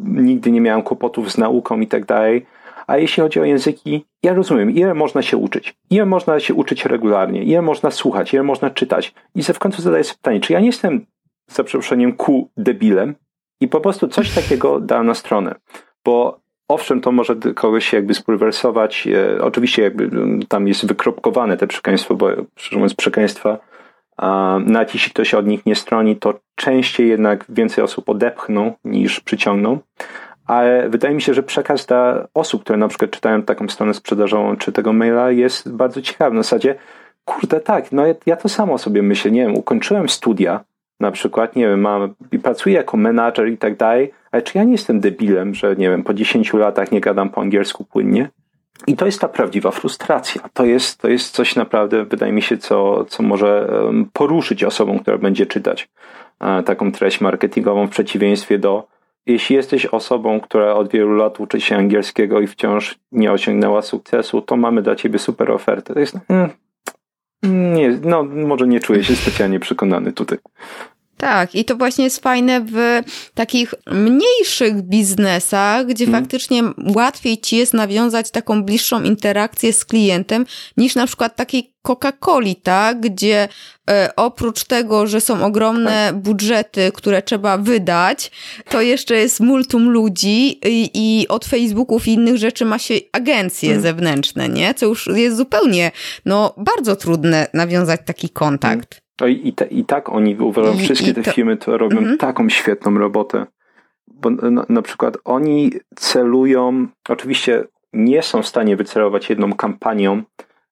nigdy nie miałem kłopotów z nauką i tak dalej. A jeśli chodzi o języki, ja rozumiem, ile można się uczyć, ile można się uczyć regularnie, ile można słuchać, ile można czytać. I w końcu zadaję sobie pytanie, czy ja nie jestem, za przeproszeniem, ku debilem i po prostu coś takiego dam na stronę. Bo Owszem, to może kogoś jakby spulwersować. E, oczywiście jakby tam jest wykropkowane te przekleństwo, bo szczerze mówiąc przekleństwa Nawet jeśli ktoś od nich nie stroni, to częściej jednak więcej osób odepchną niż przyciągną. Ale wydaje mi się, że przekaz dla osób, które na przykład czytają taką stronę sprzedażową czy tego maila jest bardzo ciekawy. W zasadzie, kurde, tak, no ja, ja to samo sobie myślę, nie wiem, ukończyłem studia, na przykład, nie wiem, mam, pracuję jako menadżer i tak dalej, ale czy ja nie jestem debilem, że nie wiem, po 10 latach nie gadam po angielsku płynnie? I to jest ta prawdziwa frustracja. To jest, to jest coś naprawdę, wydaje mi się, co, co może poruszyć osobą, która będzie czytać e, taką treść marketingową w przeciwieństwie do, jeśli jesteś osobą, która od wielu lat uczy się angielskiego i wciąż nie osiągnęła sukcesu, to mamy dla ciebie super ofertę. To jest, hmm, nie, no może nie czuję się specjalnie przekonany tutaj. Tak, i to właśnie jest fajne w takich mniejszych biznesach, gdzie mhm. faktycznie łatwiej ci jest nawiązać taką bliższą interakcję z klientem niż na przykład takiej Coca-Coli, tak? Gdzie e, oprócz tego, że są ogromne tak. budżety, które trzeba wydać, to jeszcze jest multum ludzi i, i od Facebooków i innych rzeczy ma się agencje hmm. zewnętrzne, nie? Co już jest zupełnie, no, bardzo trudne nawiązać taki kontakt. Hmm. No i, i, i tak oni, uważam, wszystkie te to... firmy to robią mhm. taką świetną robotę. Bo na, na przykład oni celują, oczywiście nie są w stanie wycelować jedną kampanią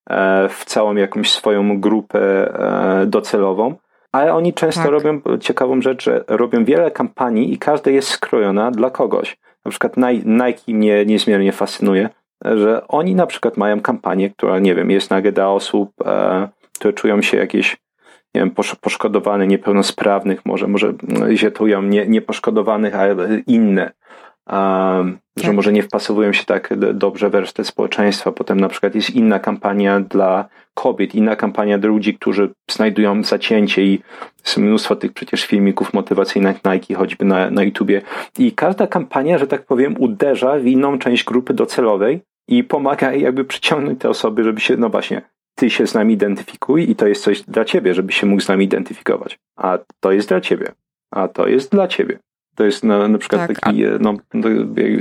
e, w całą jakąś swoją grupę e, docelową, ale oni często tak. robią ciekawą rzecz, że robią wiele kampanii i każda jest skrojona dla kogoś. Na przykład Nike mnie niezmiernie fascynuje, że oni na przykład mają kampanię, która, nie wiem, jest na dla osób, e, które czują się jakieś nie wiem, poszkodowanych, niepełnosprawnych, może, może zietują nie, nieposzkodowanych, ale inne. Um, tak. Że może nie wpasowują się tak dobrze w resztę społeczeństwa. Potem na przykład jest inna kampania dla kobiet, inna kampania dla ludzi, którzy znajdują zacięcie i jest mnóstwo tych przecież filmików motywacyjnych Nike, choćby na, na YouTubie. I każda kampania, że tak powiem, uderza w inną część grupy docelowej i pomaga jakby przyciągnąć te osoby, żeby się, no właśnie, ty się z nami identyfikuj i to jest coś dla ciebie, żeby się mógł z nami identyfikować. A to jest dla ciebie. A to jest dla ciebie. To jest na, na przykład tak, taki, a... no,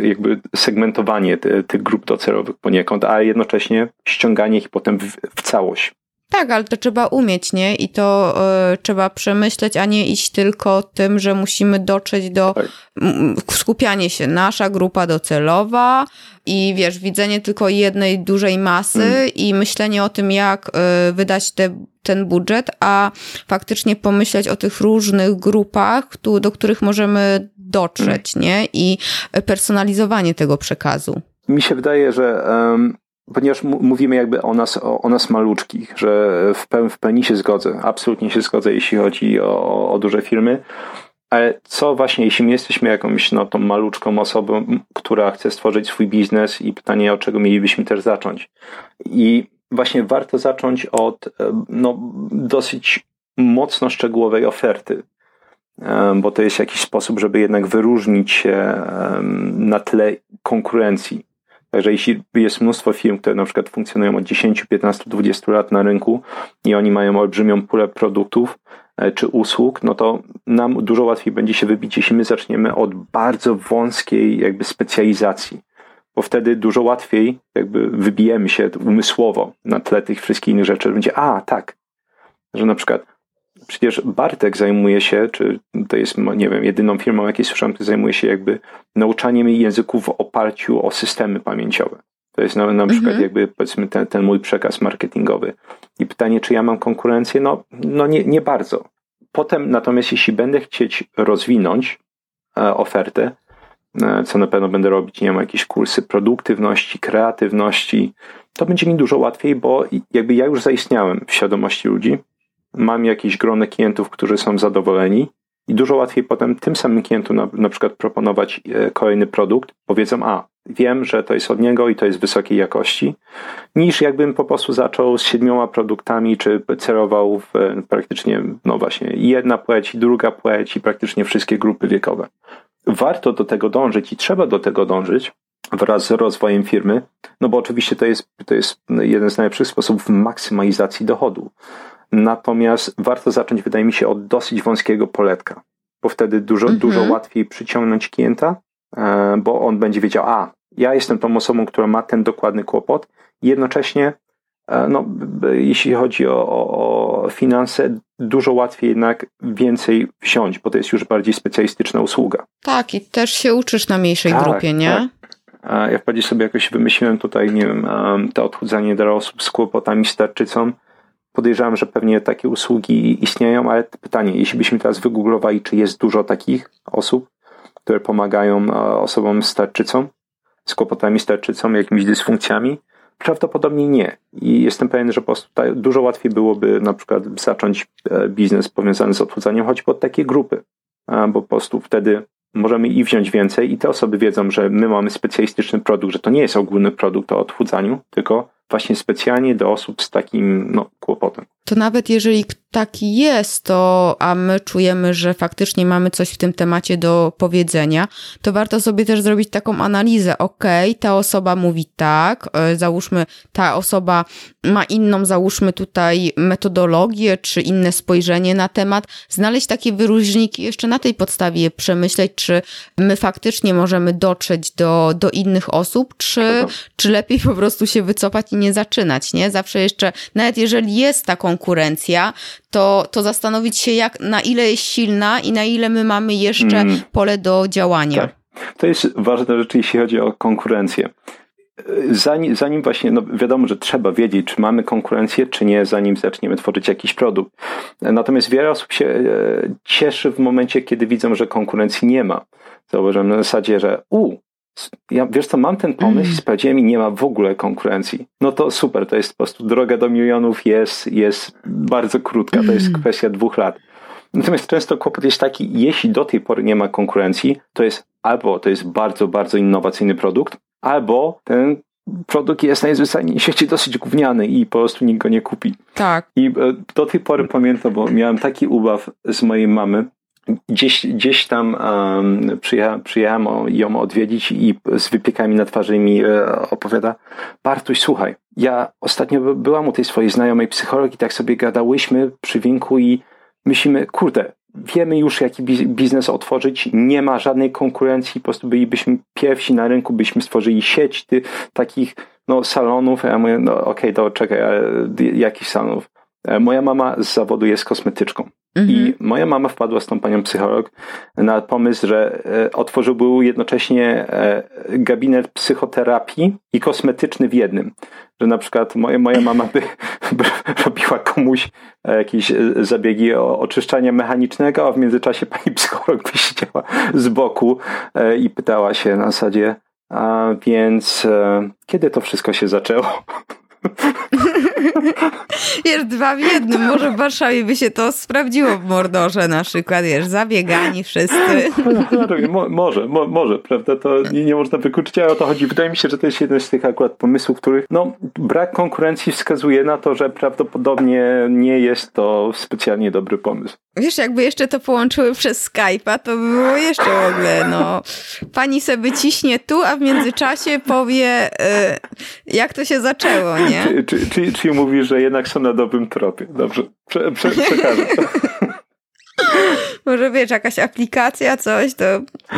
jakby segmentowanie tych, tych grup docelowych poniekąd, a jednocześnie ściąganie ich potem w, w całość. Tak, ale to trzeba umieć, nie? I to y, trzeba przemyśleć, a nie iść tylko tym, że musimy dotrzeć do tak. skupianie się, nasza grupa docelowa i wiesz, widzenie tylko jednej dużej masy mm. i myślenie o tym, jak y, wydać te, ten budżet, a faktycznie pomyśleć o tych różnych grupach, tu, do których możemy dotrzeć, mm. nie? I personalizowanie tego przekazu. Mi się wydaje, że um ponieważ mówimy jakby o nas, o, o nas maluczkich, że w, peł, w pełni się zgodzę, absolutnie się zgodzę, jeśli chodzi o, o duże firmy, ale co właśnie, jeśli my jesteśmy jakąś no, tą maluczką osobą, która chce stworzyć swój biznes i pytanie, od czego mielibyśmy też zacząć. I właśnie warto zacząć od e, no, dosyć mocno szczegółowej oferty, e, bo to jest jakiś sposób, żeby jednak wyróżnić się na tle konkurencji. Także jeśli jest mnóstwo firm, które na przykład funkcjonują od 10, 15, 20 lat na rynku i oni mają olbrzymią pulę produktów e, czy usług, no to nam dużo łatwiej będzie się wybić, jeśli my zaczniemy od bardzo wąskiej jakby specjalizacji. Bo wtedy dużo łatwiej jakby wybijemy się umysłowo na tle tych wszystkich innych rzeczy. Będzie, a tak, że na przykład Przecież Bartek zajmuje się, czy to jest, nie wiem, jedyną firmą, jakiej słyszałem, która zajmuje się jakby nauczaniem języków w oparciu o systemy pamięciowe. To jest na, na przykład mhm. jakby powiedzmy ten, ten mój przekaz marketingowy. I pytanie, czy ja mam konkurencję? No, no nie, nie bardzo. Potem natomiast jeśli będę chcieć rozwinąć e, ofertę, e, co na pewno będę robić, nie wiem, jakieś kursy produktywności, kreatywności, to będzie mi dużo łatwiej, bo jakby ja już zaistniałem w świadomości ludzi, mam jakieś grono klientów, którzy są zadowoleni i dużo łatwiej potem tym samym klientom na, na przykład proponować e, kolejny produkt. Powiedzą, a wiem, że to jest od niego i to jest wysokiej jakości, niż jakbym po prostu zaczął z siedmioma produktami, czy celował w e, praktycznie, no właśnie, jedna płeć, druga płeć i praktycznie wszystkie grupy wiekowe. Warto do tego dążyć i trzeba do tego dążyć wraz z rozwojem firmy, no bo oczywiście to jest, to jest jeden z najlepszych sposobów maksymalizacji dochodu. Natomiast warto zacząć, wydaje mi się, od dosyć wąskiego poletka, bo wtedy dużo, mhm. dużo łatwiej przyciągnąć klienta, e, bo on będzie wiedział, a ja jestem tą osobą, która ma ten dokładny kłopot, jednocześnie E, no, jeśli chodzi o, o, o, finanse, dużo łatwiej jednak więcej wziąć, bo to jest już bardziej specjalistyczna usługa. Tak, i też się uczysz na mniejszej tak, grupie, nie? Tak. Ja wprawdzie sobie jakoś wymyśliłem tutaj, nie wiem, to odchudzanie dla osób z kłopotami z tarczycą. Podejrzewam, że pewnie takie usługi istnieją, ale pytanie, jeśli byśmy teraz wygooglowali, czy jest dużo takich osób, które pomagają osobom z tarczycą, z kłopotami z tarczycą, jakimiś dysfunkcjami, Prawdopodobnie nie. I jestem pewien, że po prostu dużo łatwiej byłoby na przykład zacząć e, biznes powiązany z odchudzaniem choćby od takiej grupy, bo po prostu wtedy możemy i wziąć więcej i te osoby wiedzą, że my mamy specjalistyczny produkt, że to nie jest ogólny produkt o odchudzaniu, tylko właśnie specjalnie do osób z takim no, kłopotem. To nawet jeżeli taki jest, to a my czujemy, że faktycznie mamy coś w tym temacie do powiedzenia, to warto sobie też zrobić taką analizę. Okej, okay, ta osoba mówi tak, e, załóżmy, ta osoba ma inną, załóżmy tutaj metodologię, czy inne spojrzenie na temat, znaleźć takie wyróżniki, jeszcze na tej podstawie przemyśleć, czy my faktycznie możemy dotrzeć do, do innych osób, czy, czy lepiej po prostu się wycofać i nie zaczynać, nie? Zawsze jeszcze, nawet jeżeli jest ta konkurencja, to, to zastanowić się, jak, na ile jest silna i na ile my mamy jeszcze mm. pole do działania. Tak. To jest ważna rzecz, jeśli chodzi o konkurencję. Zanim, zanim właśnie, no wiadomo, że trzeba wiedzieć, czy mamy konkurencję, czy nie, zanim zaczniemy tworzyć jakiś produkt. Natomiast wiele osób się e, cieszy w momencie, kiedy widzą, że konkurencji nie ma. Zauważyłem na zasadzie, że u, ja, wiesz co, mam ten pomysł mm. i sprawdziłem i nie ma w ogóle konkurencji. No to super, to jest po prostu droga do milionów jest, jest bardzo krótka, to jest mm. kwestia dwóch lat. Natomiast często kłopot jest taki, jeśli do tej pory nie ma konkurencji, to jest albo to jest bardzo, bardzo innowacyjny produkt, albo ten produkt jest najzwyczajniej w świecie dosyć gówniany i po prostu nikt go nie kupi. Tak. I e, do tej pory pamiętam, bo miałem taki ubaw z mojej mamy, Gdzieś, gdzieś tam um, przyjechałem, przyjechałem ją odwiedzić i z wypiekami na twarzy mi e, opowiada Bartuś, słuchaj, ja ostatnio byłam u tej swojej znajomej psychologii, tak sobie gadałyśmy przy winku i myślimy, kurde, wiemy już jaki biznes otworzyć, nie ma żadnej konkurencji, po prostu bylibyśmy pierwsi na rynku, byśmy stworzyli sieć ty, takich no, salonów, ja mówię, no okej, okay, to czekaj, jakich salonów? E, moja mama z zawodu jest kosmetyczką. Mhm. I moja mama wpadła z tą panią psycholog na pomysł, że e, otworzył jednocześnie e, gabinet psychoterapii i kosmetyczny w jednym. Że na przykład moja, moja mama by, [laughs] by robiła komuś jakieś zabiegi oczyszczania mechanicznego, a w międzyczasie pani [laughs] psycholog by siedziała z boku i pytała się na zasadzie, a więc kiedy to wszystko się zaczęło? [laughs] [laughs] Wiesz, dwa w jednym. Może w Warszawie by się to sprawdziło w Mordorze na przykład, wiesz, zabiegani wszyscy. Mo, może, mo, może, prawda, to nie, nie można wykluczyć, ale o to chodzi. Wydaje mi się, że to jest jeden z tych akurat pomysłów, których, no, brak konkurencji wskazuje na to, że prawdopodobnie nie jest to specjalnie dobry pomysł. Wiesz, jakby jeszcze to połączyły przez Skype'a, to by było jeszcze w ogóle, no. Pani sobie ciśnie tu, a w międzyczasie powie, y, jak to się zaczęło, nie? Czyli, czyli, czyli, mówisz, że jednak są na dobrym tropie. Dobrze, prze, prze, przekażę. [laughs] może wiesz, jakaś aplikacja, coś, to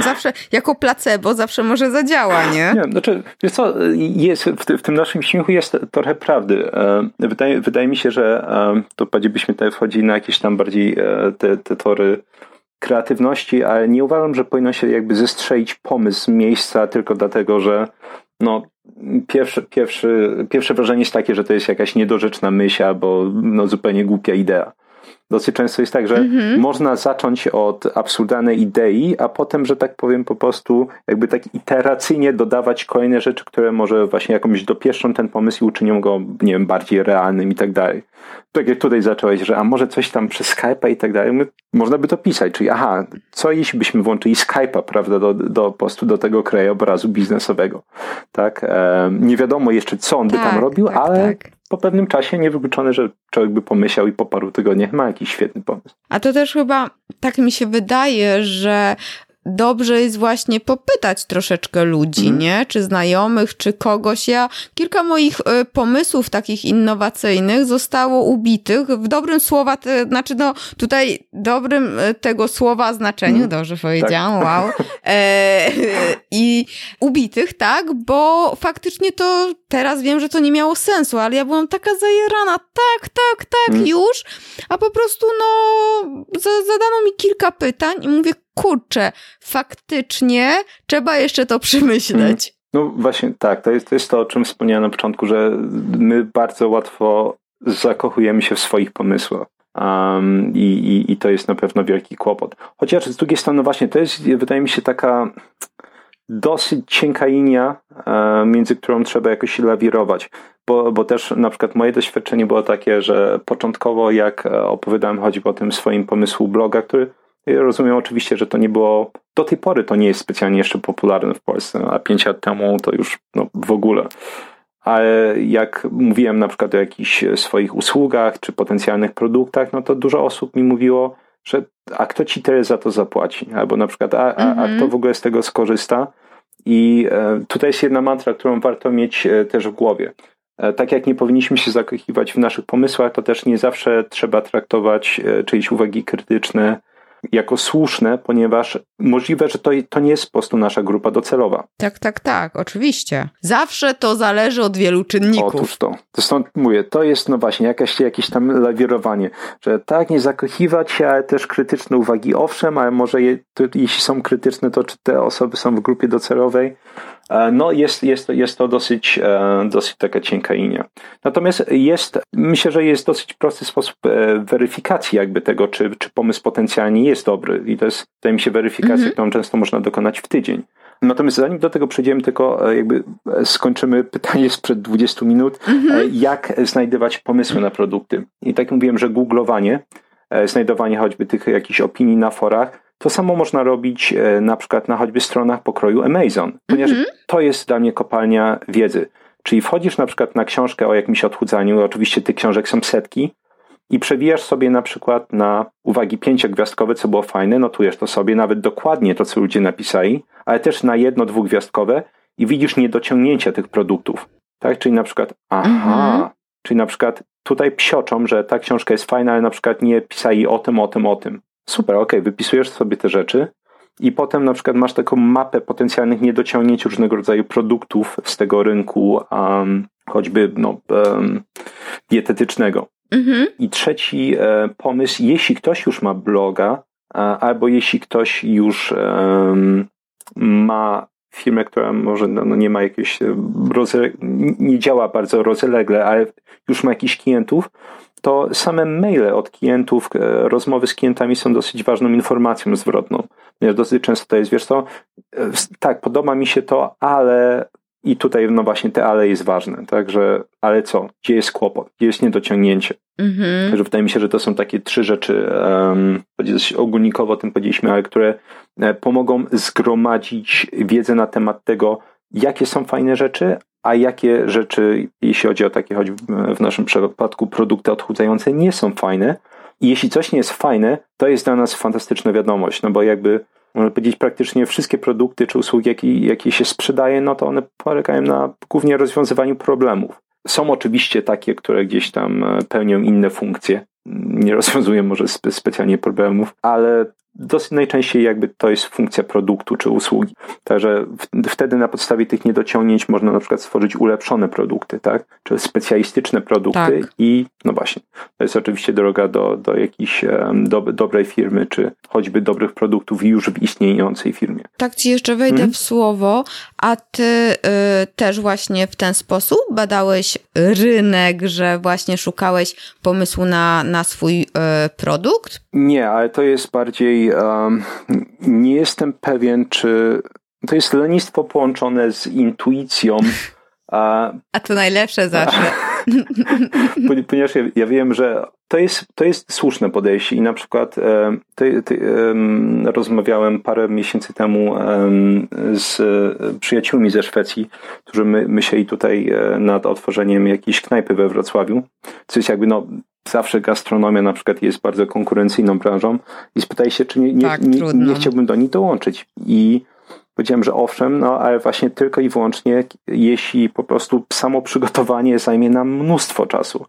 zawsze jako placebo zawsze może zadziała, nie? Nie, znaczy, wiesz co, jest, w, w tym naszym śmiechu jest trochę prawdy. E, wydaje, wydaje mi się, że e, to bardziej byśmy tutaj wchodzili na jakieś tam bardziej e, te, te tory kreatywności, ale nie uważam, że powinno się jakby zestrzelić pomysł z miejsca tylko dlatego, że no, pierwsze, pierwszy, pierwsze wrażenie jest takie, że to jest jakaś niedorzeczna myśl albo no, zupełnie głupia idea. Dosyć często jest tak, że mm-hmm. można zacząć od absurdalnej idei, a potem, że tak powiem, po prostu jakby tak iteracyjnie dodawać kolejne rzeczy, które może właśnie jakąś dopieszczą ten pomysł i uczynią go, nie wiem, bardziej realnym i tak dalej. Tak jak tutaj zacząłeś, że a może coś tam przez Skype'a i tak dalej, można by to pisać, czyli aha, co jeśli byśmy włączyli Skype'a, prawda, do, do po prostu do tego krajobrazu biznesowego, tak? E, nie wiadomo jeszcze, co on tak, by tam tak, robił, tak, ale tak po pewnym czasie niewykluczone, że człowiek by pomyślał i po paru tygodniach ma jakiś świetny pomysł. A to też chyba tak mi się wydaje, że dobrze jest właśnie popytać troszeczkę ludzi, mm. nie? Czy znajomych, czy kogoś. Ja kilka moich y, pomysłów takich innowacyjnych zostało ubitych w dobrym słowa, te, znaczy no tutaj dobrym y, tego słowa znaczeniu, mm. dobrze powiedziałam, tak. wow. [laughs] E, [laughs] I ubitych, tak? Bo faktycznie to teraz wiem, że to nie miało sensu, ale ja byłam taka zajerana, tak, tak, tak, mm. już, a po prostu no zadano mi kilka pytań i mówię, kurczę, faktycznie trzeba jeszcze to przemyśleć. Mm. No właśnie tak, to jest, to jest to, o czym wspomniałem na początku, że my bardzo łatwo zakochujemy się w swoich pomysłach. Um, i, i, I to jest na pewno wielki kłopot. Chociaż z drugiej strony, właśnie to jest, wydaje mi się, taka dosyć cienka linia, e, między którą trzeba jakoś lawirować. Bo, bo też na przykład moje doświadczenie było takie, że początkowo jak opowiadałem choćby o tym swoim pomysłu bloga, który rozumiem oczywiście, że to nie było, do tej pory to nie jest specjalnie jeszcze popularne w Polsce, a pięć lat temu to już no, w ogóle. Ale jak mówiłem na przykład o jakichś swoich usługach czy potencjalnych produktach, no to dużo osób mi mówiło, że a kto ci tyle za to zapłaci? Albo na przykład, a, a, a kto mhm. w ogóle z tego skorzysta? I e, tutaj jest jedna mantra, którą warto mieć e, też w głowie. E, tak jak nie powinniśmy się zakochiwać w naszych pomysłach, to też nie zawsze trzeba traktować czyjeś uwagi krytyczne jako słuszne, ponieważ możliwe, że to, to nie jest po prostu nasza grupa docelowa. Tak, tak, tak, oczywiście. Zawsze to zależy od wielu czynników. Otóż to. stąd mówię, to jest no właśnie jakieś, jakieś tam lawirowanie, że tak, nie zakochiwać się, ale też krytyczne uwagi, owszem, ale może je, to, jeśli są krytyczne, to czy te osoby są w grupie docelowej, no jest, jest, jest to dosyć, e, dosyć taka cienka linia. Natomiast jest, myślę, że jest dosyć prosty sposób e, weryfikacji jakby tego, czy, czy pomysł potencjalnie jest dobry i to jest, wydaje mi się, weryfikacja, mhm. którą często można dokonać w tydzień. Natomiast zanim do tego przejdziemy, tylko jakby skończymy [laughs] pytanie sprzed 20 minut, mhm. jak znajdywać pomysły na produkty. I tak mówiłem, że googlowanie, znajdowanie choćby tych jakichś opinii na forach, to samo można robić e, na przykład na choćby stronach pokroju Amazon, ponieważ mm -hmm. to jest dla mnie kopalnia wiedzy. Czyli wchodzisz na przykład na książkę o jakimś odchudzaniu, oczywiście tych książek są setki, i przewijasz sobie na przykład na uwagi pięciogwiazdkowe, co było fajne, notujesz to sobie, nawet dokładnie to, co ludzie napisali, ale też na jedno, dwugwiazdkowe i widzisz niedociągnięcia tych produktów. Tak? Czyli na przykład, aha, -hmm. czyli na przykład tutaj psioczą, że ta książka jest fajna, ale na przykład nie pisali o tym, o tym, o tym. Super, ok, wypisujesz sobie te rzeczy i potem na przykład masz taką mapę potencjalnych niedociągnięć różnego rodzaju produktów z tego rynku, um, choćby no, um, dietetycznego. Mhm. I trzeci e, pomysł, jeśli ktoś już ma bloga, albo jeśli ktoś już ma firmę, która może no, no nie ma jakiegoś, e, nie działa bardzo rozlegle, ale już ma jakichś klientów, to same maile od klientów, e, rozmowy z klientami są dosyć ważną informacją zwrotną. Dosyć często to jest, wiesz co, e, tak, podoba mi się to, ale i tutaj, no właśnie, te ale jest ważne, także, ale co? Gdzie jest kłopot? Gdzie jest niedociągnięcie? Mhm. Także wydaje mi się, że to są takie trzy rzeczy, um, ogólnikowo o tym powiedzieliśmy, ale które e, pomogą zgromadzić wiedzę na temat tego, jakie są fajne rzeczy, a jakie rzeczy, jeśli chodzi o takie, choć w naszym przypadku produkty odchudzające, nie są fajne. I jeśli coś nie jest fajne, to jest dla nas fantastyczna wiadomość, no bo jakby można powiedzieć, praktycznie wszystkie produkty czy usługi, jakie, jakie się sprzedaje, no to one polegają na głównie rozwiązywaniu problemów. Są oczywiście takie, które gdzieś tam e, pełnią inne funkcje, nie rozwiązują może spe specjalnie problemów, ale dosyć najczęściej jakby to jest funkcja produktu czy usługi. Także wtedy na podstawie tych niedociągnięć można na przykład stworzyć ulepszone produkty, tak? Czy specjalistyczne produkty tak. i no właśnie, to jest oczywiście droga do, do jakiejś do, dobrej firmy, czy choćby dobrych produktów już w istniejącej firmie. Tak ci jeszcze wejdę hmm? w słowo, a ty y, też właśnie w ten sposób badałeś rynek, że właśnie szukałeś pomysłu na, na swój y, produkt? Nie, ale to jest bardziej um, nie jestem pewien, czy to jest lenistwo połączone z intuicją. A, a to najlepsze zawsze. [laughs] Ponieważ ja, ja, wiem, że to jest, to jest słuszne podejście i na przykład e, ty, ty, rozmawiałem parę miesięcy temu z przyjaciółmi ze Szwecji, którzy my, myśleli tutaj e, nad otworzeniem jakiejś knajpy we Wrocławiu, co jest jakby no, zawsze gastronomia na przykład jest bardzo konkurencyjną branżą i spytaj się, czy nie, nie, tak, nie, nie chciałbym do niej dołączyć. I Powiedziałem, że owszem, no ale właśnie tylko i wyłącznie, jeśli po prostu samo przygotowanie zajmie nam mnóstwo czasu.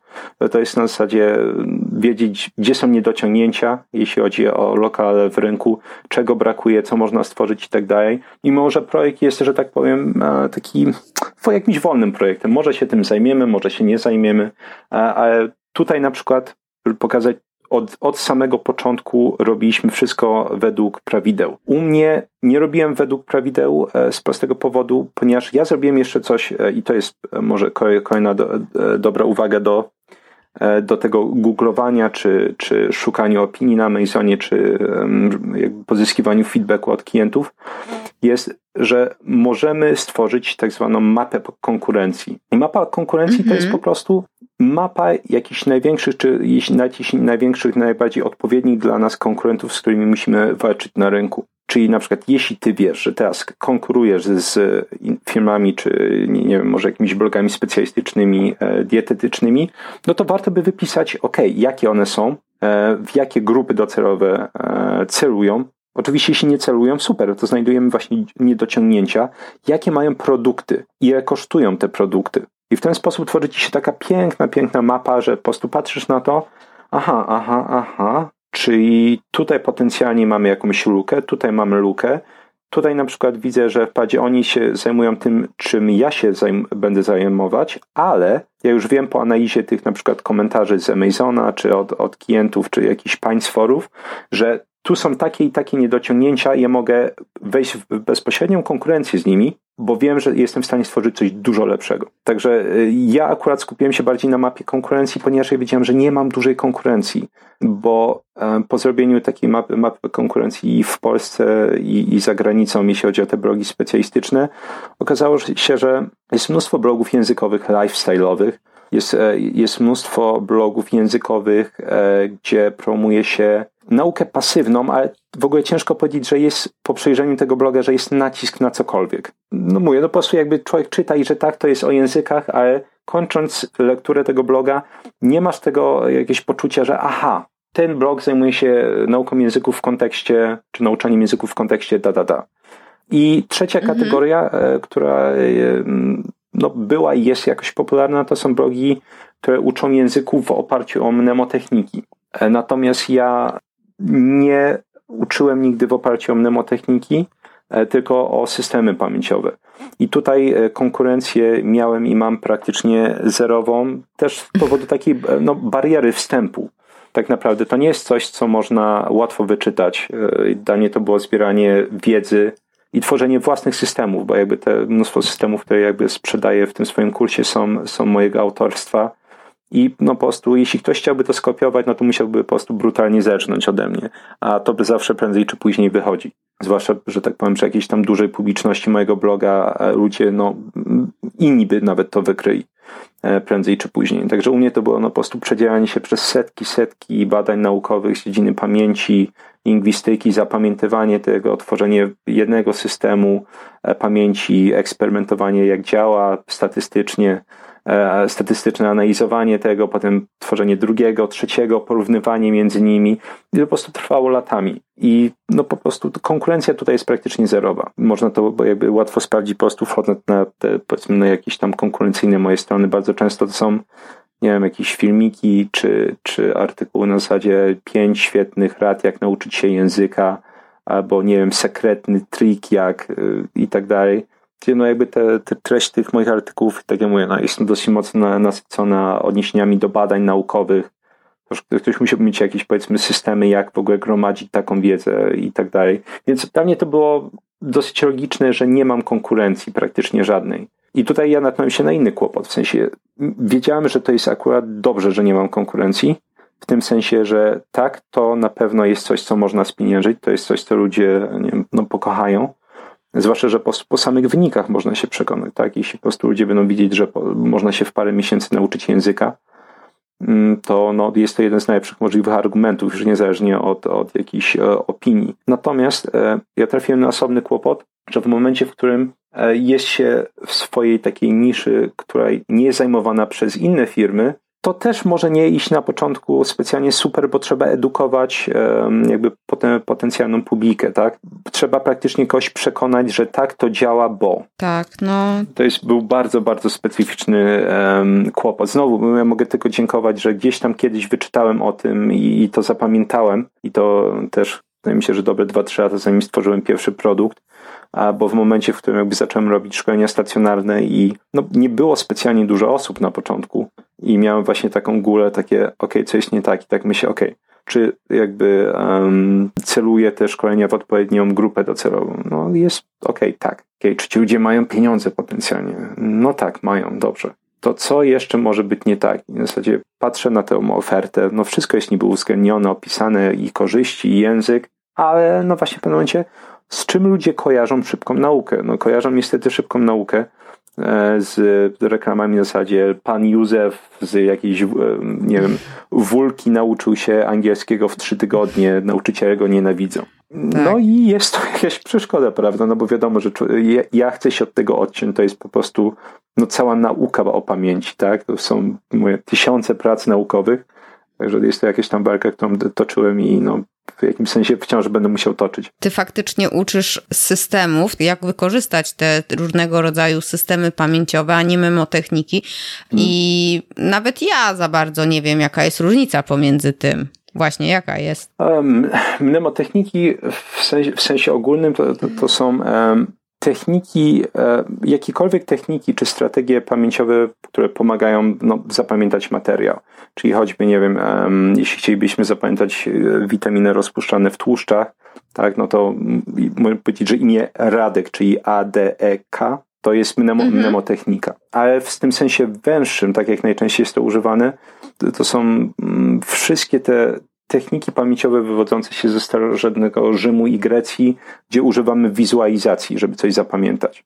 To jest na zasadzie wiedzieć, gdzie są niedociągnięcia, jeśli chodzi o lokale w rynku, czego brakuje, co można stworzyć i tak dalej. Mimo, że projekt jest, że tak powiem, e, taki jakimś wolnym projektem. Może się tym zajmiemy, może się nie zajmiemy, e, ale tutaj na przykład pokazać od, od samego początku robiliśmy wszystko według prawideł. U mnie nie robiłem według prawideł e, z prostego powodu, ponieważ ja zrobiłem jeszcze coś, e, i to jest e, może kolejna do, dobra uwaga do, do tego googlowania, czy, czy szukania opinii na Amazonie, czy pozyskiwaniu feedbacku od klientów, jest, że możemy stworzyć tak zwaną mapę konkurencji. I mapa konkurencji to jest mhm. po prostu mapa jakichś największych, czy jakichś największych, najbardziej odpowiednich dla nas konkurentów, z którymi musimy walczyć na rynku. Czyli na przykład, jeśli ty wiesz, że teraz konkurujesz z firmami, czy nie, wiem, może jakimiś blogami specjalistycznymi, e, dietetycznymi, no to warto by wypisać, ok, jakie one są, e, w jakie grupy docelowe e, celują. Oczywiście, jeśli nie celują, super, to znajdujemy właśnie niedociągnięcia, jakie mają produkty, ile kosztują te produkty. I w ten sposób tworzy ci się taka piękna, piękna mapa, że po prostu patrzysz na to, aha, aha, aha, czyli tutaj potencjalnie mamy jakąś lukę, tutaj mamy lukę, Tutaj na przykład widzę, że wpadzie oni się zajmują tym, czym ja się zajm będę zajmować, ale ja już wiem po analizie tych na przykład komentarzy z Amazona, czy od, od klientów, czy jakichś państw forów, że tu są takie i takie niedociągnięcia, ja mogę wejść w bezpośrednią konkurencję z nimi, bo wiem, że jestem w stanie stworzyć coś dużo lepszego. Także y, ja akurat skupiłem się bardziej na mapie konkurencji, ponieważ ja wiedziałem, że nie mam dużej konkurencji, bo e, po zrobieniu takiej mapy, mapy konkurencji w Polsce i, i za granicą, jeśli chodzi o te blogi specjalistyczne, okazało się, że jest mnóstwo blogów językowych, lifestyle'owych, jest, e, jest mnóstwo blogów językowych, e, gdzie promuje się naukę pasywną, ale w ogóle ciężko powiedzieć, że jest po przejrzeniu tego bloga, że jest nacisk na cokolwiek. No mówię, no po prostu jakby człowiek czyta i że tak, to jest o językach, ale kończąc lekturę tego bloga, nie masz tego jakiegoś poczucia, że aha, ten blog zajmuje się nauką języków w kontekście, czy nauczaniem języków w kontekście da, da, da. I trzecia mhm. kategoria, e, która e, no, była i jest jakoś popularna, to są blogi, które uczą języków w oparciu o mnemotechniki. E, natomiast ja nie uczyłem nigdy w oparciu o mnemotechniki, e, tylko o systemy pamięciowe. I tutaj e, konkurencję miałem i mam praktycznie zerową, też z powodu takiej e, no, bariery wstępu. Tak naprawdę to nie jest coś, co można łatwo wyczytać. Dla mnie to było zbieranie wiedzy i tworzenie własnych systemów, bo jakby te mnóstwo systemów, które jakby sprzedaję w tym swoim kursie są, są mojego autorstwa i no po prostu, jeśli ktoś chciałby to skopiować, no to musiałby po prostu brutalnie zerżnąć ode mnie. A to by zawsze prędzej czy później wychodzi. Zwłaszcza, że tak powiem, przy jakiejś tam dużej publiczności mojego bloga ludzie, no inni by nawet to wykryli e, prędzej czy później. Także u mnie to było no, po prostu się przez setki, setki badań naukowych z dziedziny pamięci, lingwistyki, zapamiętywanie tego, tworzenie jednego systemu e, pamięci, eksperymentowanie jak działa statystycznie, E, statystyczne analizowanie tego, potem tworzenie drugiego, trzeciego, porównywanie między nimi i to po prostu trwało latami. I no po prostu konkurencja tutaj jest praktycznie zerowa. Można to jakby łatwo sprawdzić po prostu wchodząc na te powiedzmy na jakieś tam konkurencyjne moje strony. Bardzo często to są nie wiem, jakieś filmiki czy, czy artykuły na zasadzie pięć świetnych rad, jak nauczyć się języka, albo nie wiem, sekretny trik, jak y, i tak dalej no jakby te, te treść tych moich artykułów, tak jak mówię, no jest dosyć mocno nasycona odniesieniami do badań naukowych. Ktoś musiałby mieć jakieś powiedzmy systemy, jak w ogóle gromadzić taką wiedzę i tak dalej. Więc dla mnie to było dosyć logiczne, że nie mam konkurencji praktycznie żadnej. I tutaj ja natknąłem się na inny kłopot. W sensie wiedziałem, że to jest akurat dobrze, że nie mam konkurencji. W tym sensie, że tak, to na pewno jest coś, co można spieniężyć, to jest coś, co ludzie nie wiem, no, pokochają. Zwłaszcza, że po, po, samych wynikach można się przekonać, tak? Jeśli po prostu ludzie będą widzieć, że po, można się w parę miesięcy nauczyć języka, mm, to no, jest to jeden z najlepszych możliwych argumentów, już niezależnie od, od jakiejś e, opinii. Natomiast e, ja trafiłem na osobny kłopot, że w momencie, w którym e, jest się w swojej takiej niszy, która nie jest zajmowana przez inne firmy, to też może nie iść na początku specjalnie super, bo trzeba edukować jakby poten, potencjalną publikę, tak? Trzeba praktycznie kogoś przekonać, że tak to działa, bo. Tak, no. To jest, był bardzo, bardzo specyficzny um, kłopot. Znowu, ja mogę tylko dziękować, że gdzieś tam kiedyś wyczytałem o tym i, i to zapamiętałem i to też wydaje mi się, że dobre 2-3 lata zanim stworzyłem pierwszy produkt, bo w momencie, w którym jakby zacząłem robić szkolenia stacjonarne i no, nie było specjalnie dużo osób na początku i miałem właśnie taką gulę, takie ok, co jest nie tak i tak myślę, ok, czy jakby um, celuję te szkolenia w odpowiednią grupę docelową? No jest ok, tak. Okay, czy ci ludzie mają pieniądze potencjalnie? No tak, mają, dobrze. To co jeszcze może być nie tak? W zasadzie patrzę na tę ofertę, no wszystko jest niby uwzględnione, opisane i korzyści, i język, ale no właśnie w pewnym momencie z czym ludzie kojarzą szybką naukę? No kojarzą niestety szybką naukę e, z reklamami w zasadzie pan Józef z jakiejś, e, nie wiem, wulki nauczył się angielskiego w trzy tygodnie, nauczyciele go nienawidzą. Tak. No i jest to [laughs] jakaś przeszkoda, prawda? No bo wiadomo, że ja chcę się od tego odciąć, to jest po prostu no, cała nauka o pamięci, tak? To są moje tysiące prac naukowych, także jest to jakaś tam walka, którą toczyłem i no, w jakimś sensie wciąż będę musiał toczyć. Ty faktycznie uczysz systemów, jak wykorzystać te różnego rodzaju systemy pamięciowe, a nie memotechniki. Hmm. I nawet ja za bardzo nie wiem, jaka jest różnica pomiędzy tym. Właśnie, jaka jest? Um, mnemotechniki w sensie, w sensie ogólnym to, to, to są um, techniki, e, jakiekolwiek techniki czy strategie pamięciowe, które pomagają no, zapamiętać materiał. Czyli choćby, nie wiem, jeśli chcielibyśmy zapamiętać e, witaminy rozpuszczane w tłuszczach, tak, no to można powiedzieć, że imię Radek, czyli A-D-E-K, to jest mhm. mnemotechnika. Ale w tym sensie węższym, tak jak najczęściej jest to używane, to są wszystkie te techniki pamięciowe wywodzące się ze starożytnego Rzymu i Grecji, gdzie używamy wizualizacji, żeby coś zapamiętać.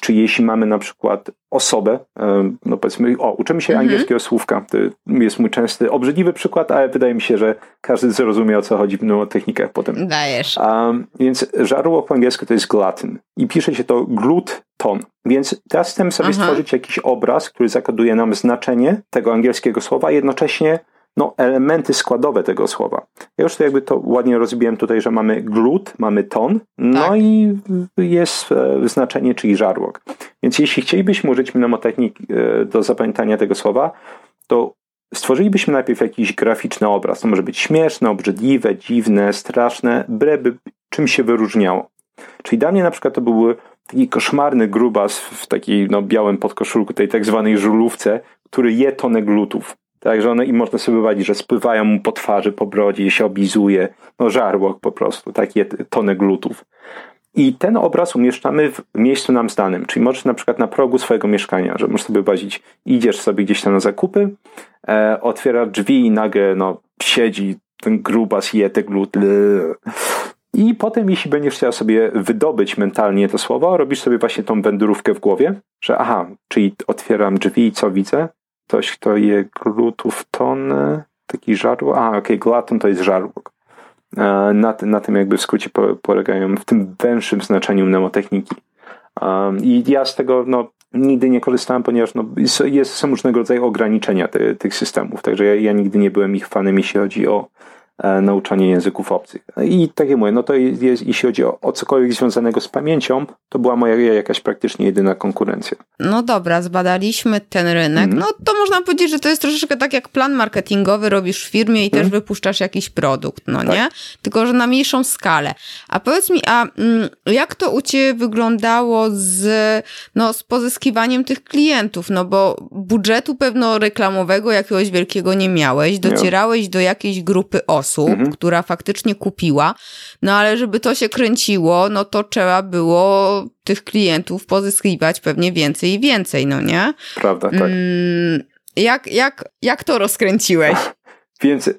Czy jeśli mamy na przykład osobę, no powiedzmy, o, uczymy się mhm. angielskiego słówka. To jest mój częsty, obrzydliwy przykład, ale wydaje mi się, że każdy zrozumie o co chodzi w mnemotechnikach potem. Dajesz. Um, więc żarło po angielsku to jest glutton i pisze się to glut-ton. Więc teraz chcemy sobie Aha. stworzyć jakiś obraz, który zakoduje nam znaczenie tego angielskiego słowa, jednocześnie no, elementy składowe tego słowa. Ja już to jakby to ładnie rozbiłem tutaj, że mamy glut, mamy ton, no tak. i jest e, znaczenie, czyli żarłok. Więc jeśli chcielibyśmy użyć mnemotechnik e, do zapamiętania tego słowa, to stworzylibyśmy najpierw jakiś graficzny obraz. To może być śmieszne, obrzydliwe, dziwne, straszne, byleby czym się wyróżniało. Czyli dla mnie na przykład to byłby taki koszmarny grubas w takiej no, białym podkoszulku, tej tak zwanej żulówce, który je tonę glutów. Także one i można sobie wyobrazić, że spływają mu po twarzy, po brodzie, się obizuje. No żarłok po prostu, takie tony glutów. I ten obraz umieszczamy w miejscu nam znanym, czyli możesz na przykład na progu swojego mieszkania, że możesz sobie wyobrazić, idziesz sobie gdzieś tam na zakupy, e, otwiera drzwi i nagle no, siedzi ten grubas, je te gluty. I potem, jeśli będziesz chciał sobie wydobyć mentalnie to słowo, robisz sobie właśnie tą wędrówkę w głowie, że aha, czyli otwieram drzwi i co widzę? Ktoś, kto je glutów tonę, taki żarłok, a okej, okay, to jest żarłok. E, na, na tym jakby w skrócie polegają w tym węższym znaczeniu mnemotechniki. Um, I ja z tego no, nigdy nie korzystałem, ponieważ no, jest, są różnego rodzaju ograniczenia te, tych systemów, także ja, ja, nigdy nie byłem ich fanem, jeśli chodzi o E, nauczanie języków obcych. I tak jak mówię, no to jest, jeśli chodzi o, o cokolwiek związanego z pamięcią, to była moja jakaś praktycznie jedyna konkurencja. No dobra, zbadaliśmy ten rynek. Mm. No to można powiedzieć, że to jest troszeczkę tak jak plan marketingowy robisz w firmie i mm. też wypuszczasz jakiś produkt, no tak. nie? Tylko, że na mniejszą skalę. A powiedz mi, a mm, jak to u Ciebie wyglądało z, no, z pozyskiwaniem tych klientów? No bo budżetu pewno reklamowego jakiegoś wielkiego nie miałeś, docierałeś do jakiejś grupy osób, osób, mhm. która faktycznie kupiła, no ale żeby to się kręciło, no to trzeba było tych klientów pozyskiwać pewnie więcej i więcej, no nie? Prawda, tak. Mm, jak, jak, jak to rozkręciłeś? [laughs] Więc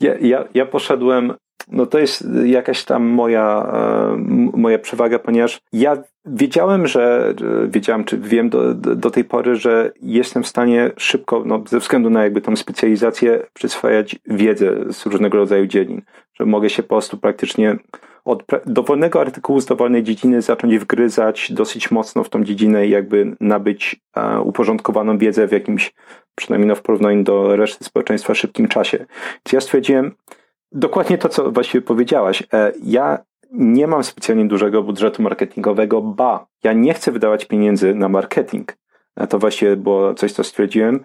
ja, ja, ja poszedłem no to jest jakaś tam moja, e, moja przewaga, ponieważ ja wiedziałem, że wiedziałem, czy wiem do, do tej pory, że jestem w stanie szybko, no, ze względu na jakby tą specjalizację, przyswajać wiedzę z różnego rodzaju dziedzin, że mogę się po prostu praktycznie od dowolnego artykułu z dowolnej dziedziny zacząć wgryzać dosyć mocno w tą dziedzinę i jakby nabyć e, uporządkowaną wiedzę w jakimś, przynajmniej no w porównaniu do reszty społeczeństwa, szybkim czasie. Więc ja stwierdziłem dokładnie to, co właściwie powiedziałaś. E, ja nie mam specjalnie dużego budżetu marketingowego, ba, ja nie chcę wydawać pieniędzy na marketing. To właściwie było coś, co stwierdziłem.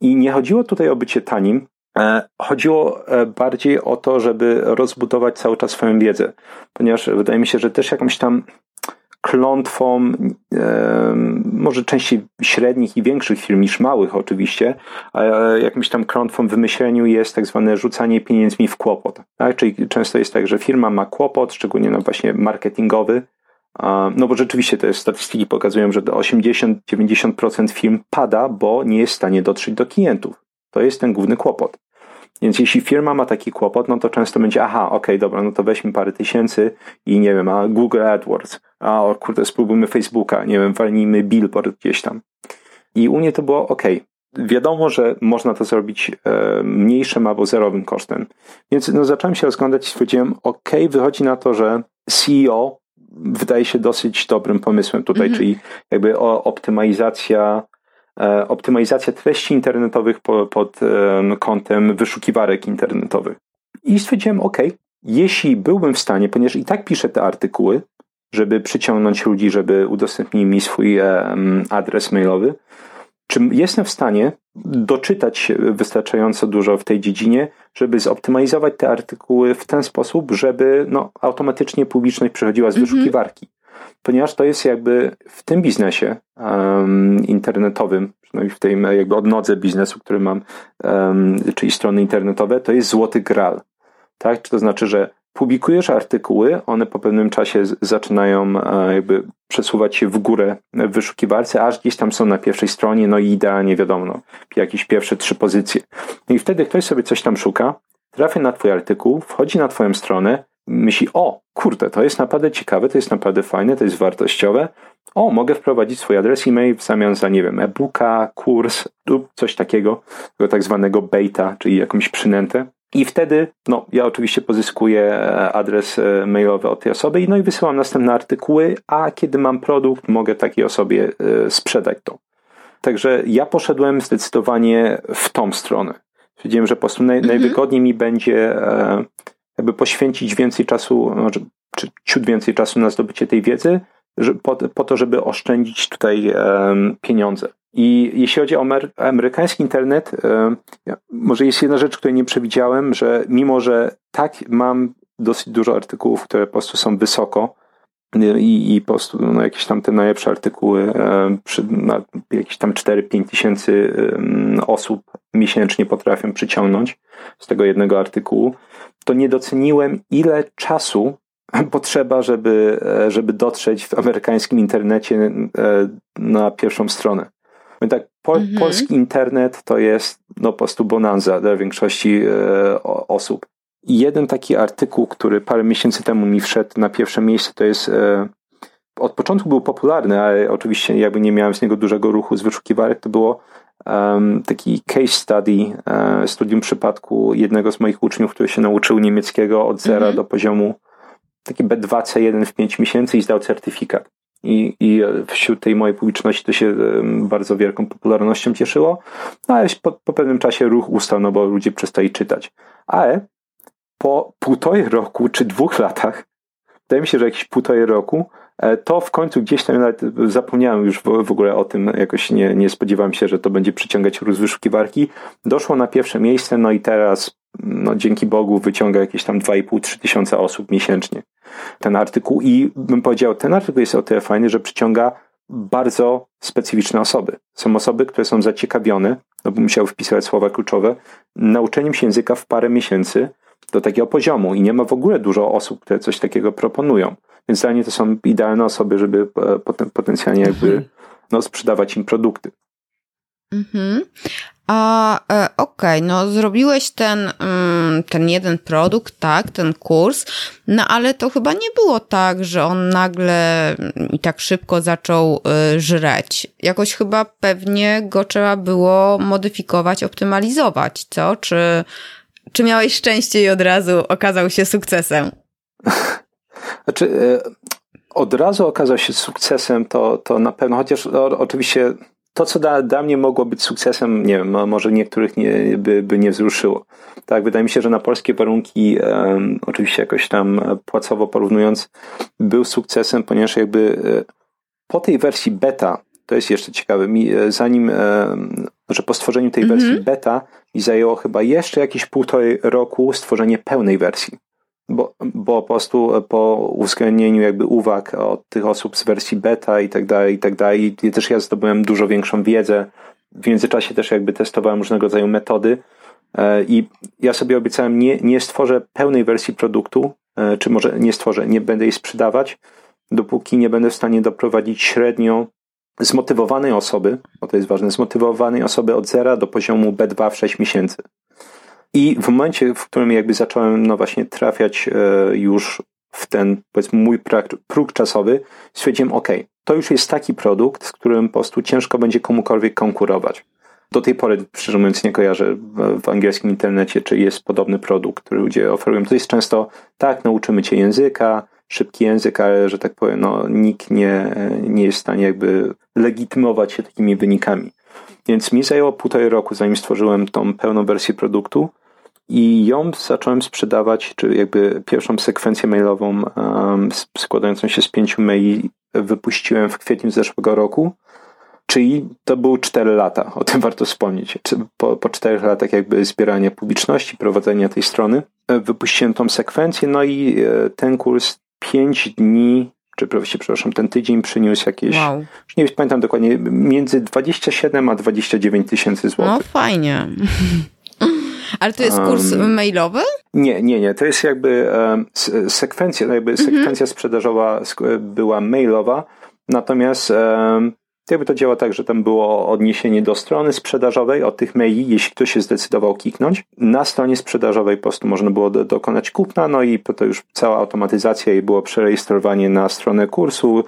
I nie chodziło tutaj o bycie tanim, E, chodziło e, bardziej o to, żeby rozbudować cały czas swoją wiedzę, ponieważ wydaje mi się, że też jakąś tam klątwą, może częściej średnich i większych firm niż małych oczywiście, ale jakimś tam klątwą w wymyśleniu jest tak zwane rzucanie pieniędzmi w kłopot. Tak? Czyli często jest tak, że firma ma kłopot, szczególnie no właśnie marketingowy, no bo rzeczywiście te statystyki pokazują, że do 80-90% firm pada, bo nie jest w stanie dotrzeć do klientów. To jest ten główny kłopot. Więc jeśli firma ma taki kłopot, no to często będzie, aha, okej, okay, dobra, no to weźmy parę tysięcy i nie wiem, a Google AdWords, a o kurde, spróbujmy Facebooka, nie wiem, walnijmy billboard gdzieś tam. I u mnie to było ok. Wiadomo, że można to zrobić e, mniejszym albo zerowym kosztem. Więc no, zacząłem się rozglądać i stwierdziłem, ok, wychodzi na to, że CEO wydaje się dosyć dobrym pomysłem tutaj, mhm. czyli jakby optymalizacja optymalizacja treści internetowych po, pod kątem wyszukiwarek internetowych. I stwierdziłem, ok, jeśli byłbym w stanie, ponieważ i tak piszę te artykuły, żeby przyciągnąć ludzi, żeby udostępnili mi swój adres mailowy, czy jestem w stanie doczytać wystarczająco dużo w tej dziedzinie, żeby zoptymalizować te artykuły w ten sposób, żeby no, automatycznie publiczność przechodziła z mhm. wyszukiwarki ponieważ to jest jakby w tym biznesie um, internetowym, przynajmniej w tej jakby odnodze biznesu, który mam, um, czyli strony internetowe, to jest złoty gral. Tak? Czy to znaczy, że publikujesz artykuły, one po pewnym czasie zaczynają e, jakby przesuwać się w górę w wyszukiwarce, aż gdzieś tam są na pierwszej stronie, no i idealnie wiadomo, jakieś pierwsze trzy pozycje. No i wtedy ktoś sobie coś tam szuka, trafia na twój artykuł, wchodzi na twoją stronę, myśli, o kurde, to jest naprawdę ciekawe, to jest naprawdę fajne, to jest wartościowe. O, mogę wprowadzić swój adres e-mail w zamian za, nie wiem, e-booka, kurs lub coś takiego, tego tak zwanego beta, czyli jakąś przynętę. I wtedy, no, ja oczywiście pozyskuję e, adres e, mailowy od tej osoby, no i wysyłam następne artykuły, a kiedy mam produkt, mogę takiej osobie e, sprzedać to. Także ja poszedłem zdecydowanie w tą stronę. Stwierdziłem, że po prostu naj, mhm. najwygodniej mi będzie jakby poświęcić więcej czasu, znaczy, czy ciut więcej czasu na zdobycie tej wiedzy, po, po to, żeby oszczędzić tutaj pieniądze. I jeśli chodzi o amerykański internet, może jest jedna rzecz, której nie przewidziałem, że mimo, że tak mam dosyć dużo artykułów, które po prostu są wysoko, i, i po prostu no, jakieś tam te najlepsze artykuły, przy, na jakieś tam 4-5 tysięcy osób miesięcznie potrafią przyciągnąć z tego jednego artykułu, to nie doceniłem, ile czasu [laughs] potrzeba, żeby, e, żeby dotrzeć w amerykańskim internecie e, na pierwszą stronę. Więc tak, pol, mhm. polski internet to jest no, po prostu bonanza dla większości e, osób. Jeden taki artykuł, który parę miesięcy temu mi wszedł na pierwsze miejsce, to jest e, od początku był popularny, ale oczywiście jakby nie miałem z niego dużego ruchu z wyszukiwarek, to było um, taki case study, um, studium przypadku jednego z moich uczniów, który się nauczył niemieckiego od zera mm -hmm. do poziomu taki B2, C1 w 5 miesięcy i zdał certyfikat. I, I wśród tej mojej publiczności to się um, bardzo wielką popularnością cieszyło, no ale po, po pewnym czasie ruch ustał, no bo ludzie przestali czytać. Ale po półtorej roku czy dwóch latach, wydaje mi się, że jakieś półtorej roku, e, to w końcu gdzieś tam nawet zapomniałem już w, ogóle o tym, jakoś nie, nie spodziewałem się, że to będzie przyciągać rósł wyszukiwarki. Doszło na pierwsze miejsce, no i teraz, no dzięki Bogu, wyciąga jakieś tam 2,5-3 tysiące osób miesięcznie ten artykuł i bym powiedział, ten artykuł jest o tyle fajny, że przyciąga bardzo specyficzne osoby. Są osoby, które są zaciekawione, no bo musiały wpisywać słowa kluczowe, nauczeniem się języka w parę miesięcy, do takiego poziomu i nie ma w ogóle dużo osób, które coś takiego proponują. Więc dla mnie to są idealne osoby, żeby e, potencjalnie jakby mhm. no, sprzedawać im produkty. Mhm. A e, okej, okay, no zrobiłeś ten, mm, ten jeden produkt, tak, ten kurs, no ale to chyba nie było tak, że on nagle i tak szybko zaczął y, żreć. Jakoś chyba pewnie go trzeba było modyfikować, optymalizować, co? Czy czy miałeś szczęście i od razu okazał się sukcesem? Znaczy, od razu okazał się sukcesem, to, to na pewno, chociaż o, oczywiście to, co dla, dla mnie mogło być sukcesem, nie wiem, może niektórych nie, by, by nie wzruszyło. Tak, wydaje mi się, że na polskie warunki, um, oczywiście jakoś tam płacowo porównując, był sukcesem, ponieważ jakby po tej wersji beta, to jest jeszcze ciekawe, mi, zanim, że po stworzeniu tej wersji mm -hmm. beta mi zajęło chyba jeszcze jakieś półtorej roku stworzenie pełnej wersji bo, bo po prostu po uwzględnieniu jakby uwag od tych osób z wersji beta i tak dalej, i tak dalej, też ja zdobyłem dużo większą wiedzę. W międzyczasie też jakby testowałem różnego rodzaju metody e, i ja sobie obiecałem, nie, nie stworzę pełnej wersji produktu, e, czy może nie stworzę, nie będę jej sprzedawać, dopóki nie będę w stanie doprowadzić średnio zmotywowanej osoby, bo to jest ważne, zmotywowanej osoby od zera do poziomu B2 w 6 miesięcy. I w momencie, w którym jakby zacząłem no właśnie trafiać e, już w ten, powiedzmy, mój próg czasowy, stwierdziłem, ok, to już jest taki produkt, z którym po prostu ciężko będzie komukolwiek konkurować. Do tej pory, szczerze mówiąc, nie kojarzę w angielskim internecie, czy jest podobny produkt, który ludzie oferują. To jest często, tak, nauczymy cię języka, szybki język, ale że tak powiem, no, nikt nie, nie jest w stanie jakby legitymować się takimi wynikami. Więc mi zajęło półtorej roku, zanim stworzyłem tą pełną wersję produktu i ją zacząłem sprzedawać, czy jakby pierwszą sekwencję mailową um, składającą się z pięciu maili wypuściłem w kwietniu zeszłego roku. Czyli to były 4 lata, o tym [laughs] warto wspomnieć. Po, po 4 latach jakby zbierania publiczności, prowadzenia tej strony, e, wypuściłem tą sekwencję, no i e, ten kurs 5 dni czy przepraszam, ten tydzień przyniósł jakieś, wow. już nie pamiętam dokładnie, między 27 a 29 tysięcy złotych. No fajnie. [laughs] Ale to jest kurs um, mailowy? Nie, nie, nie. To jest jakby um, sekwencja, jakby mhm. sekwencja sprzedażowa była mailowa, natomiast um, jakby to działa tak, że tam było odniesienie do strony sprzedażowej od tych maili, jeśli ktoś się zdecydował kliknąć. Na stronie sprzedażowej po prostu można było do, dokonać kupna, no i to już cała automatyzacja i było przerejestrowanie na stronę kursu.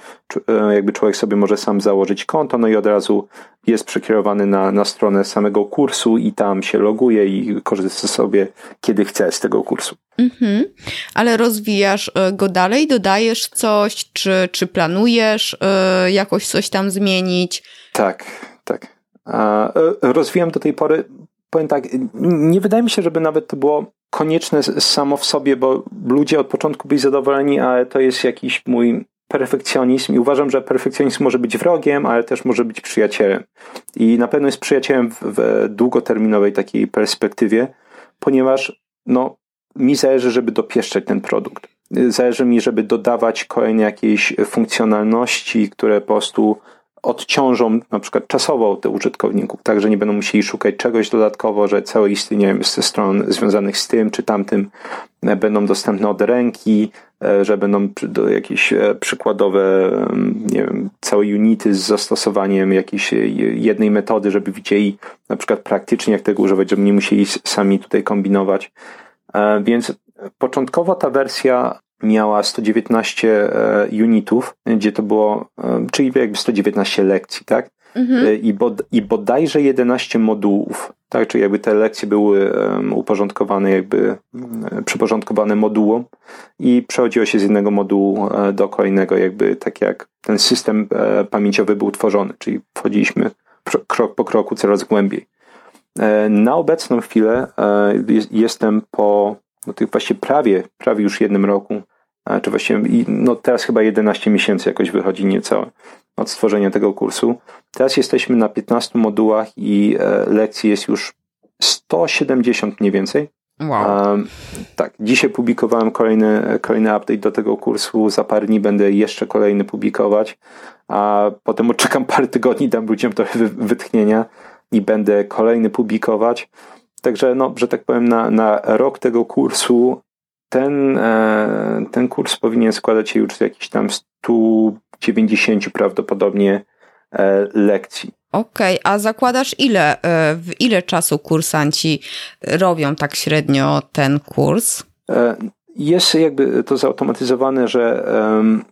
E, jakby człowiek sobie może sam założyć konto, no i od razu jest przekierowany na, na stronę samego kursu i tam się loguje i korzysta sobie kiedy chce z tego kursu. Mhm. Ale rozwijasz e, go dalej, dodajesz coś, czy, czy planujesz y, jakoś coś tam zmienić? Tak, tak. A, e, rozwijam do tej pory, powiem tak, nie wydaje mi się, żeby nawet to było konieczne samo w sobie, bo ludzie od początku byli zadowoleni, ale to jest jakiś mój perfekcjonizm i uważam, że perfekcjonizm może być wrogiem, ale też może być przyjacielem. I na pewno jest przyjacielem w, w długoterminowej takiej perspektywie, ponieważ no, mi zależy, żeby dopieszczać ten produkt. Zależy mi, żeby dodawać kolejne jakieś funkcjonalności, które po prostu odciążą na przykład czasowo te użytkowników, tak, że nie będą musieli szukać czegoś dodatkowo, że całe istnienie ze stron związanych z tym czy tamtym e, będą dostępne od ręki, e, że będą jakieś e, przykładowe, nie wiem, całe unity z zastosowaniem jakiejś jednej metody, żeby widzieli na przykład praktycznie jak tego używać, żeby nie musieli sami tutaj kombinować. Więc początkowo ta wersja miała 119 e, unitów, gdzie to było, e, czyli jakby 119 lekcji, tak? Mhm. E, I, bod, I bodajże 11 modułów, tak? Czyli jakby te lekcje były uporządkowane, jakby przyporządkowane modułom i przechodziło się z jednego modułu do kolejnego, jakby tak jak ten system pamięciowy był tworzony, czyli wchodziliśmy krok po kroku coraz głębiej. Na obecną chwilę jestem po no tych właśnie prawie, prawie już jednym roku, czy właśnie, no teraz chyba 11 miesięcy jakoś wychodzi niecałe od stworzenia tego kursu. Teraz jesteśmy na 15 modułach i e, lekcji jest już 170 mniej więcej. Wow. Um, tak, dzisiaj publikowałem kolejny, kolejny update do tego kursu. Za parę dni będę jeszcze kolejny publikować, a potem [laughs] odczekam parę tygodni, dam ludziom trochę wytchnienia i będę kolejny publikować. Także, no, że tak powiem, na, na rok tego kursu ten, e, ten kurs powinien składać się już z jakichś tam 190 prawdopodobnie e, lekcji. Okej, okay, a zakładasz ile, e, w ile czasu kursanci robią tak średnio ten kurs? Jest jakby to zautomatyzowane, że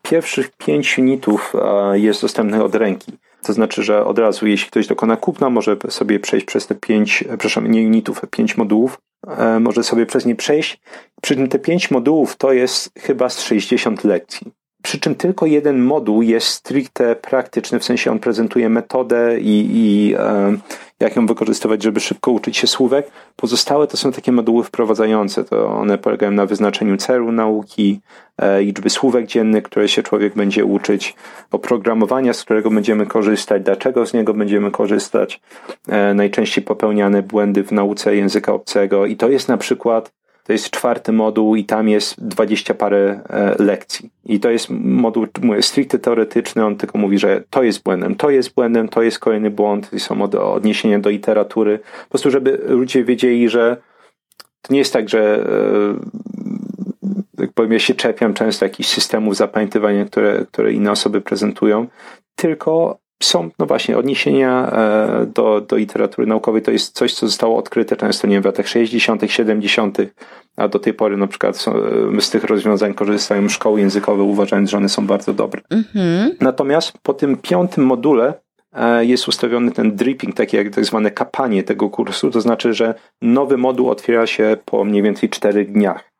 pierwszych pięć unitów jest dostępnych od ręki. To znaczy, że od razu, jeśli ktoś dokona kupna, może sobie przejść przez te pięć, przepraszam, nie unitów, pięć modułów. e, może sobie przez nie przejść. Przy czym te pięć modułów to jest chyba z 60 lekcji. Przy czym tylko jeden moduł jest stricte praktyczny, w sensie on prezentuje metodę i, i e, jak ją wykorzystywać, żeby szybko uczyć się słówek. Pozostałe to są takie moduły wprowadzające. To one polegają na wyznaczeniu celu nauki, e, liczby słówek dziennych, które się człowiek będzie uczyć, oprogramowania, z którego będziemy korzystać, dlaczego z niego będziemy korzystać, e, najczęściej popełniane błędy w nauce języka obcego. I to jest na przykład to jest czwarty moduł i tam jest dwadzieścia parę e, lekcji. I to jest moduł mówię, stricte teoretyczny, on tylko mówi, że to jest błędem, to jest błędem, to jest kolejny błąd i są odniesienia do literatury. Po prostu, żeby ludzie wiedzieli, że to nie jest tak, że e, jak powiem, ja się czepiam często jakichś systemów zapamiętywania, które, które inne osoby prezentują, tylko są, no właśnie, odniesienia e, do, do literatury naukowej. To jest coś, co zostało odkryte często, nie wiem, w latach 60., 70., a do tej pory na przykład są, e, z tych rozwiązań korzystają szkoły językowe, uważając, że one są bardzo dobre. Mhm. Natomiast po tym piątym module e, jest ustawiony ten dripping, takie jak tak zwane kapanie tego kursu, to znaczy, że nowy moduł otwiera się po mniej więcej czterech dniach.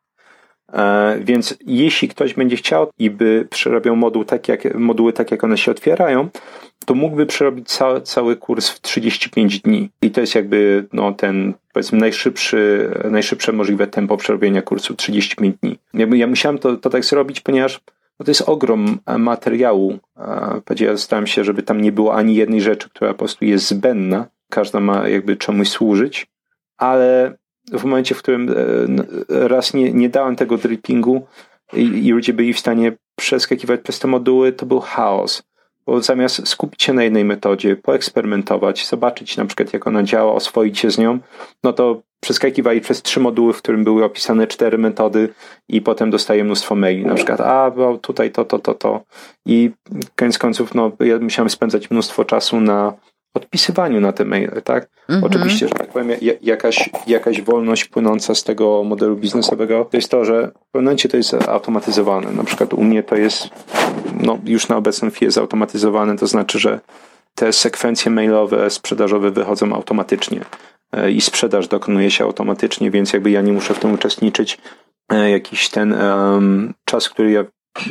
Więc jeśli ktoś będzie chciał i by przerabiał moduł tak jak, moduły tak, jak one się otwierają, to mógłby przerobić cały, cały kurs w 35 dni. I to jest jakby no, ten, powiedzmy, najszybszy, najszybsze możliwe tempo przerobienia kursu 35 dni. Ja musiałem to, to tak zrobić, ponieważ no, to jest ogrom materiału. Ja starałem się, żeby tam nie było ani jednej rzeczy, która po prostu jest zbędna. Każda ma jakby czemuś służyć, ale w momencie, w którym e, raz nie, nie dałem tego drippingu i, i ludzie byli w stanie przeskakiwać przez te moduły, to był chaos. Bo zamiast skupić się na jednej metodzie, poeksperymentować, zobaczyć na przykład jak ona działa, oswoić się z nią, no to przeskakiwali przez trzy moduły, w którym były opisane cztery metody i potem dostaję mnóstwo maili, na przykład a, bo tutaj to, to, to, to i koniec końców, no ja musiałem spędzać mnóstwo czasu na odpisywaniu na te maile, tak? Mhm. Oczywiście, że tak powiem, jakaś, jakaś wolność płynąca z tego modelu biznesowego to jest to, że w pewnym momencie to jest automatyzowane. Na przykład u mnie to jest, no już na obecną chwilę zautomatyzowane, to znaczy, że te sekwencje mailowe, sprzedażowe wychodzą automatycznie e, i sprzedaż dokonuje się automatycznie, więc jakby ja nie muszę w tym uczestniczyć. E, jakiś ten um, czas, który ja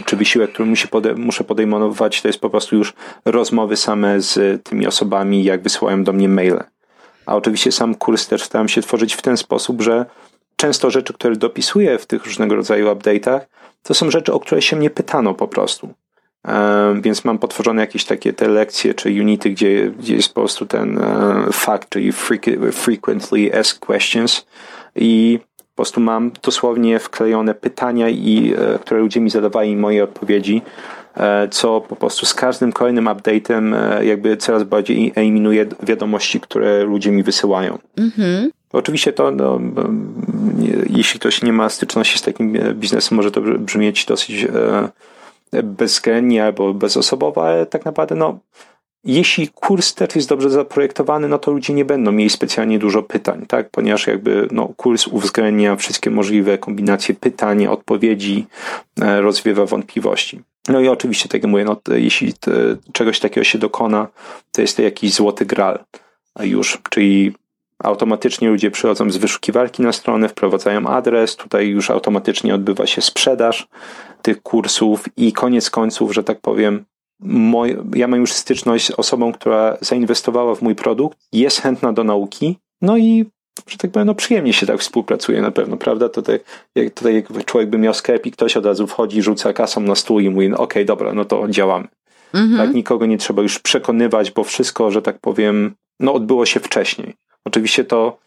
czy wysiłek, który muszę podejmować, to jest po prostu już rozmowy same z tymi osobami, jak wysyłają do mnie maile. A oczywiście sam kurs też staram się tworzyć w ten sposób, że często rzeczy, które dopisuję w tych różnego rodzaju update'ach, to są rzeczy, o które się mnie pytano po prostu. Więc mam potworzone jakieś takie te lekcje czy unity, gdzie, gdzie jest po prostu ten e, fact, czyli frequently asked questions i po prostu mam dosłownie wklejone pytania, i, e, które ludzie mi zadawali i moje odpowiedzi, e, co po prostu z każdym kolejnym update'em e, jakby coraz bardziej eliminuje wiadomości, które ludzie mi wysyłają. Mhm. Oczywiście to, no, jeśli ktoś nie ma styczności z takim biznesem, może to brzmieć dosyć bezwzględnie albo bezosobowo, ale tak naprawdę no, jeśli kurs też jest dobrze zaprojektowany, no to ludzie nie będą mieli specjalnie dużo pytań, tak? Ponieważ jakby no, kurs uwzględnia wszystkie możliwe kombinacje pytań, odpowiedzi, e, rozwiewa wątpliwości. No i oczywiście, tak jak mówię, no, jeśli czegoś takiego się dokona, to jest to jakiś złoty gral już, czyli automatycznie ludzie przychodzą z wyszukiwarki na stronę, wprowadzają adres, tutaj już automatycznie odbywa się sprzedaż tych kursów i koniec końców, że tak powiem, moj, ja mam już styczność z osobą, która zainwestowała w mój produkt, jest chętna do nauki, no i że tak powiem, no przyjemnie się tak współpracuje na pewno, prawda? Tutaj jak, tutaj jak człowiek by miał sklep i ktoś od razu wchodzi, rzuca kasą na stół i mówi, no okej, okay, dobra, no to działamy. Mhm. Tak, nikogo nie trzeba już przekonywać, bo wszystko, że tak powiem, no odbyło się wcześniej. Oczywiście to,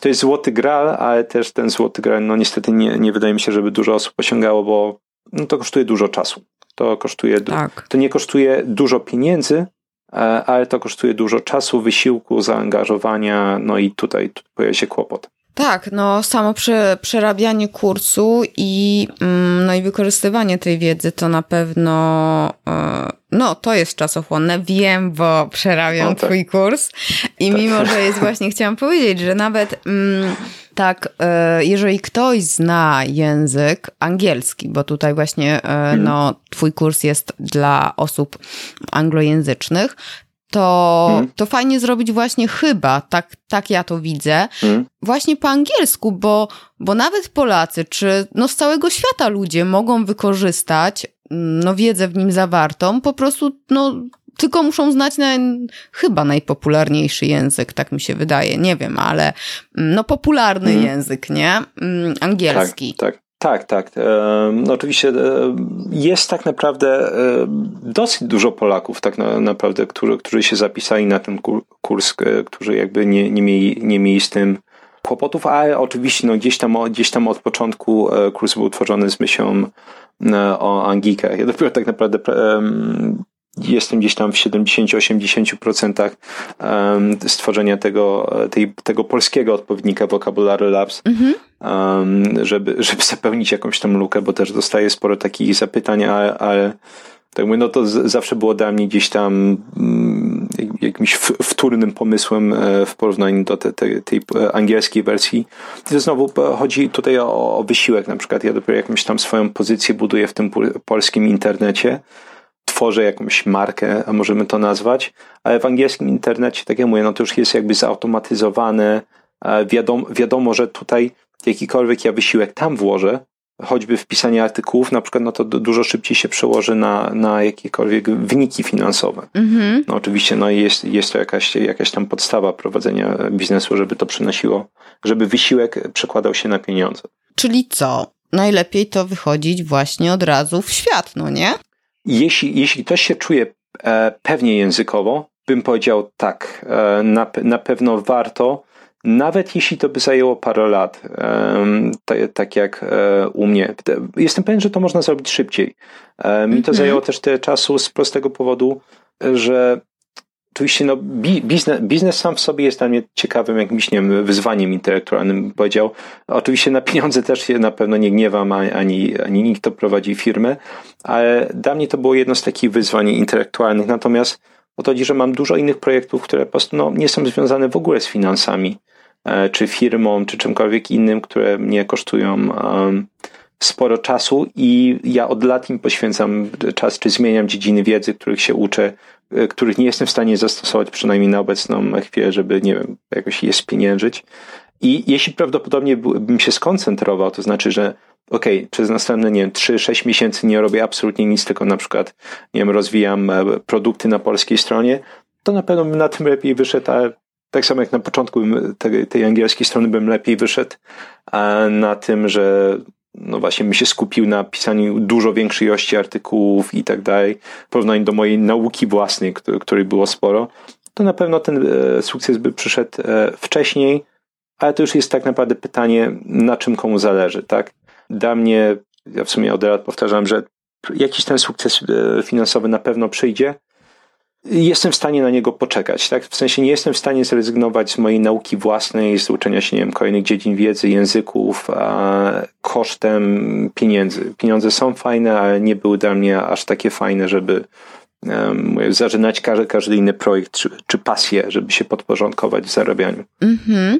to jest złoty gral, ale też ten złoty gral, no niestety nie, nie wydaje mi się, żeby dużo osób osiągało, bo no, to kosztuje dużo czasu. To kosztuje, tak. to nie kosztuje dużo pieniędzy, e, ale to kosztuje dużo czasu, wysiłku, zaangażowania, no i tutaj pojawia się kłopot. Tak, no samo prze, przerabianie kursu i, mm, no i wykorzystywanie tej wiedzy to na pewno, e, no to jest czasochłonne, wiem, bo przerabiam o, tak. twój kurs i tak. mimo, że jest właśnie, chciałam powiedzieć, że nawet mm, tak, e, jeżeli ktoś zna język angielski, bo tutaj właśnie, hmm. no twój kurs jest dla osób anglojęzycznych, to, hmm. to fajnie zrobić właśnie chyba, tak, tak ja to widzę, hmm. właśnie po angielsku, bo, bo nawet Polacy, czy no z całego świata ludzie mogą wykorzystać no wiedzę w nim zawartą, po prostu no tylko muszą znać na, chyba najpopularniejszy język, tak mi się wydaje, nie wiem, ale no popularny hmm. język, nie? Mm, angielski. Tak, tak. Tak, tak. No oczywiście jest tak naprawdę dosyć dużo Polaków, tak naprawdę, którzy, którzy się zapisali na ten kurs, którzy jakby nie, nie, mieli, nie mieli z tym kłopotów, ale oczywiście no, gdzieś, tam, gdzieś tam od początku e, kurs był tworzony z myślą e, o Angikach. Ja dopiero tak naprawdę jestem gdzieś tam w 70-80% stworzenia tego, tej, tego polskiego odpowiednika Vocabulary Labs, mhm. żeby, żeby zapełnić jakąś tam lukę, bo też dostaję sporo takich zapytań, ale, ale tak mówię, no to z, zawsze było dla mnie gdzieś tam mm, jakimś wtórnym pomysłem e, w porównaniu do te, te, tej angielskiej wersji. Znowu chodzi tutaj o, o wysiłek, na przykład ja dopiero jakąś tam swoją pozycję buduję w tym polskim internecie, tworzę jakąś markę, a możemy to nazwać, ale w angielskim internecie, tak jak mówię, no to już jest jakby zautomatyzowane, wiadomo, wiadomo że tutaj jakikolwiek ja wysiłek tam włożę, choćby wpisanie artykułów, na przykład, no to dużo szybciej się przełoży na, na jakiekolwiek wyniki finansowe. Mhm. No oczywiście, no jest, jest to jakaś, jakaś tam podstawa prowadzenia biznesu, żeby to przynosiło, żeby wysiłek przekładał się na pieniądze. Czyli co? Najlepiej to wychodzić właśnie od razu w świat, no nie? Jeśli, jeśli ktoś się czuje e, pewnie językowo, bym powiedział tak, e, na, na pewno warto, nawet jeśli to by zajęło parę lat, tak, jak e, u mnie. Jestem pewien, że to można zrobić szybciej. Mi to mhm. zajęło też tyle czasu z prostego powodu, że oczywiście no, biznes, biznes sam w sobie jest dla mnie ciekawym jakimś nie wiem, wyzwaniem intelektualnym, powiedział. Oczywiście na pieniądze też się na pewno nie gniewam, ani, ani nikt, kto prowadzi firmę, ale dla mnie to było jedno z takich wyzwań intelektualnych. Natomiast o to chodzi, że mam dużo innych projektów, które po prostu no, nie są związane w ogóle z finansami. E, czy firmą, czy czymkolwiek innym, które mnie kosztują sporo czasu i ja od lat im poświęcam czas, czy zmieniam dziedziny wiedzy, których się uczę, których nie jestem w stanie zastosować przynajmniej na obecną chwilę, żeby, nie wiem, jakoś je spieniężyć. I jeśli prawdopodobnie bym się skoncentrował, to znaczy, że okay, przez następne, nie wiem, 3-6 miesięcy nie robię absolutnie nic, tylko na przykład, nie wiem, rozwijam e, produkty na polskiej stronie, to na pewno bym na tym lepiej wyszedł, tak samo jak na początku tej, tej angielskiej strony bym lepiej wyszedł na tym, że no właśnie mi się skupił na pisaniu dużo większej ilości artykułów i tak dalej, w porównaniu do mojej nauki własnej, której było sporo, to na pewno ten e, sukces by przyszedł e, wcześniej, ale to już jest tak naprawdę pytanie, na czym komu zależy, tak? Dla mnie, ja w sumie od lat powtarzam, że jakiś ten sukces e, finansowy na pewno przyjdzie, jestem w stanie na niego poczekać, tak? W sensie nie jestem w stanie zrezygnować z mojej nauki własnej, z uczenia się, nie wiem, kolejnych dziedzin wiedzy, języków, a kosztem pieniędzy. Pieniądze są fajne, ale nie były dla mnie aż takie fajne, żeby zażynać każdy, każdy inny projekt czy, czy pasję, żeby się podporządkować w zarabianiu. Mm-hmm.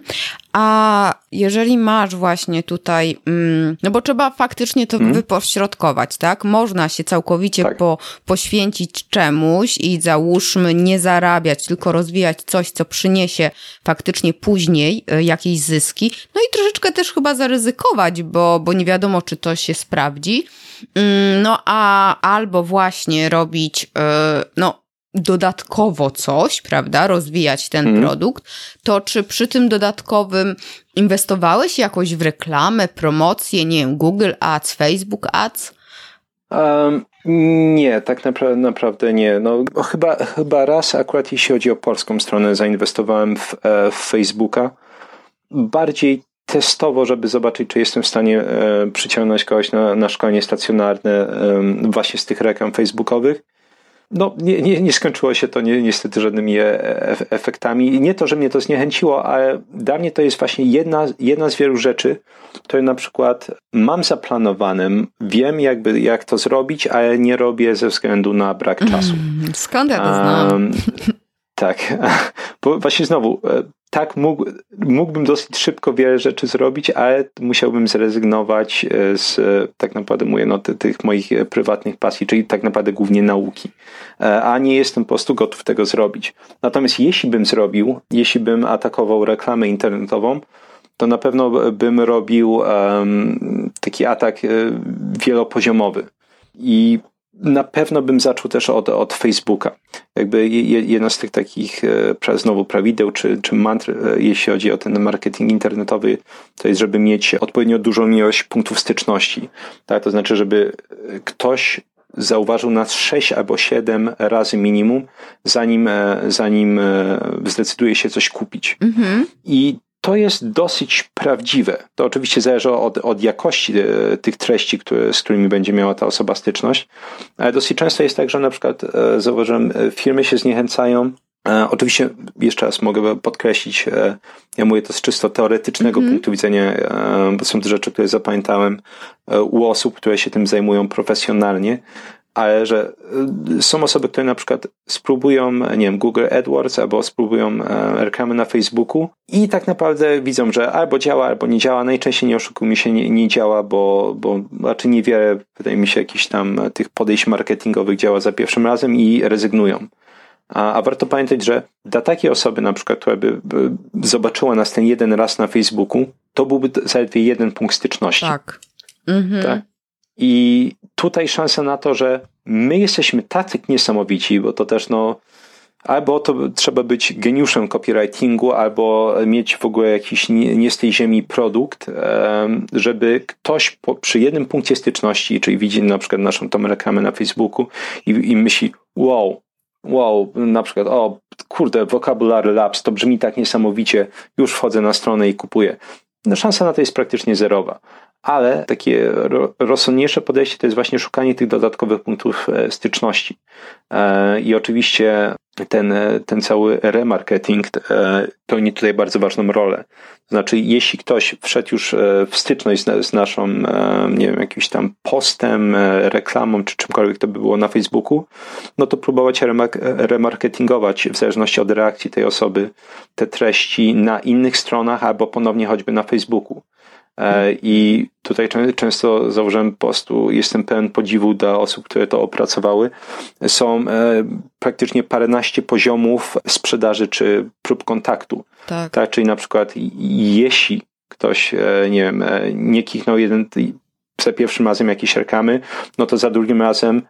A jeżeli masz właśnie tutaj, mm, no bo trzeba faktycznie to mm. wypośrodkować, tak? Można się całkowicie tak. po, poświęcić czemuś i załóżmy nie zarabiać, tylko rozwijać coś, co przyniesie faktycznie później y, jakieś zyski. No i troszeczkę też chyba zaryzykować, bo, bo nie wiadomo, czy to się sprawdzi. Mm, no a albo właśnie robić, e, no dodatkowo coś, prawda, rozwijać ten hmm. produkt, to czy przy tym dodatkowym inwestowałeś jakoś w reklamę, promocję, nie wiem, Google Ads, Facebook Ads? Um, nie, tak napra- naprawdę nie. No, chyba, chyba raz akurat jeśli chodzi o polską stronę zainwestowałem w, e, w Facebooka. Bardziej testowo, żeby zobaczyć, czy jestem w stanie e, przyciągnąć kogoś na, na szkolenie stacjonarne e, właśnie z tych reklam facebookowych. No, nie, nie, nie skończyło się to ni niestety żadnymi e, efektami. Nie to, że mnie to zniechęciło, ale dla mnie to jest właśnie jedna, jedna z wielu rzeczy, które na przykład mam zaplanowane, wiem jakby jak to zrobić, ale nie robię ze względu na brak czasu. Mm, skąd ja to znam? Um, Tak, [laughs] bo właśnie znowu, e, tak mógł, mógłbym dosyć szybko wiele rzeczy zrobić, ale musiałbym zrezygnować e, z, tak naprawdę mówię, no, tych moich prywatnych pasji, czyli tak naprawdę głównie nauki. A nie jestem po prostu gotów tego zrobić. Natomiast jeśli bym zrobił, jeśli bym atakował reklamę internetową, to na pewno bym robił um, taki atak wielopoziomowy. I na pewno bym zaczął też od, od Facebooka. Jakby jedna z tych takich e, znowu prawideł czy, czy mantr, e, jeśli chodzi o ten marketing internetowy, to jest, żeby mieć odpowiednio dużą ilość punktów styczności. Tak? To znaczy, żeby ktoś zauważył nas 6 albo 7 razy minimum, zanim, e, zanim zdecyduje się coś kupić. Mhm. I to jest dosyć prawdziwe. To oczywiście zależy od, od jakości e, tych treści, które, z którymi będzie miała ta osoba styczność, ale dosyć często jest tak, że na przykład e, zauważyłem, e, firmy się zniechęcają Oczywiście jeszcze raz mogę podkreślić, ja mówię to z czysto teoretycznego mm -hmm. punktu widzenia, bo są to rzeczy, które zapamiętałem u osób, które się tym zajmują profesjonalnie, ale że y, są osoby, które na przykład spróbują, nie wiem, Google AdWords albo spróbują e, reklamy na Facebooku i tak naprawdę widzą, że albo działa, albo nie działa. Najczęściej nie oszukujmy się, nie, nie działa, bo, bo raczej niewiele, wydaje mi się, jakichś tam tych podejść marketingowych działa za pierwszym razem i rezygnują. A, a warto pamiętać, że dla takiej osoby, na przykład, która by, by zobaczyła nas ten jeden raz na Facebooku, to byłby zaledwie jeden punkt styczności. Tak. Mhm. tak? I tutaj szansa na to, że my jesteśmy tacy niesamowici, bo to też no, albo to trzeba być geniuszem copywritingu, albo mieć w ogóle jakiś nie, nie z tej ziemi produkt, żeby ktoś po, przy jednym punkcie styczności, czyli widzi na przykład naszą tą reklamę na Facebooku i, i myśli, wow, wow, na przykład, o kurde, Vocabulary Labs, to brzmi tak niesamowicie, już wchodzę na stronę i kupuję. No szansa na to jest praktycznie zerowa ale takie rozsądniejsze podejście to jest właśnie szukanie tych dodatkowych punktów e, styczności. E, I oczywiście ten, ten cały remarketing e, pełni tutaj bardzo ważną rolę. Znaczy, jeśli ktoś wszedł już w styczność z, z naszą, nie wiem, jakimś tam postem, reklamą, czy czymkolwiek to by było na Facebooku, no to próbować remarketingować w zależności od reakcji tej osoby te treści na innych stronach albo ponownie choćby na Facebooku. E, I tutaj często założyłem po prostu, jestem pełen podziwu dla osób, które to opracowały. Są e, praktycznie paręnaście poziomów sprzedaży czy prób kontaktu. Tak. tak czyli na przykład jeśli ktoś, e, nie wiem, nie kichnął jeden za pierwszym razem jakieś reklamy, no to za drugim razem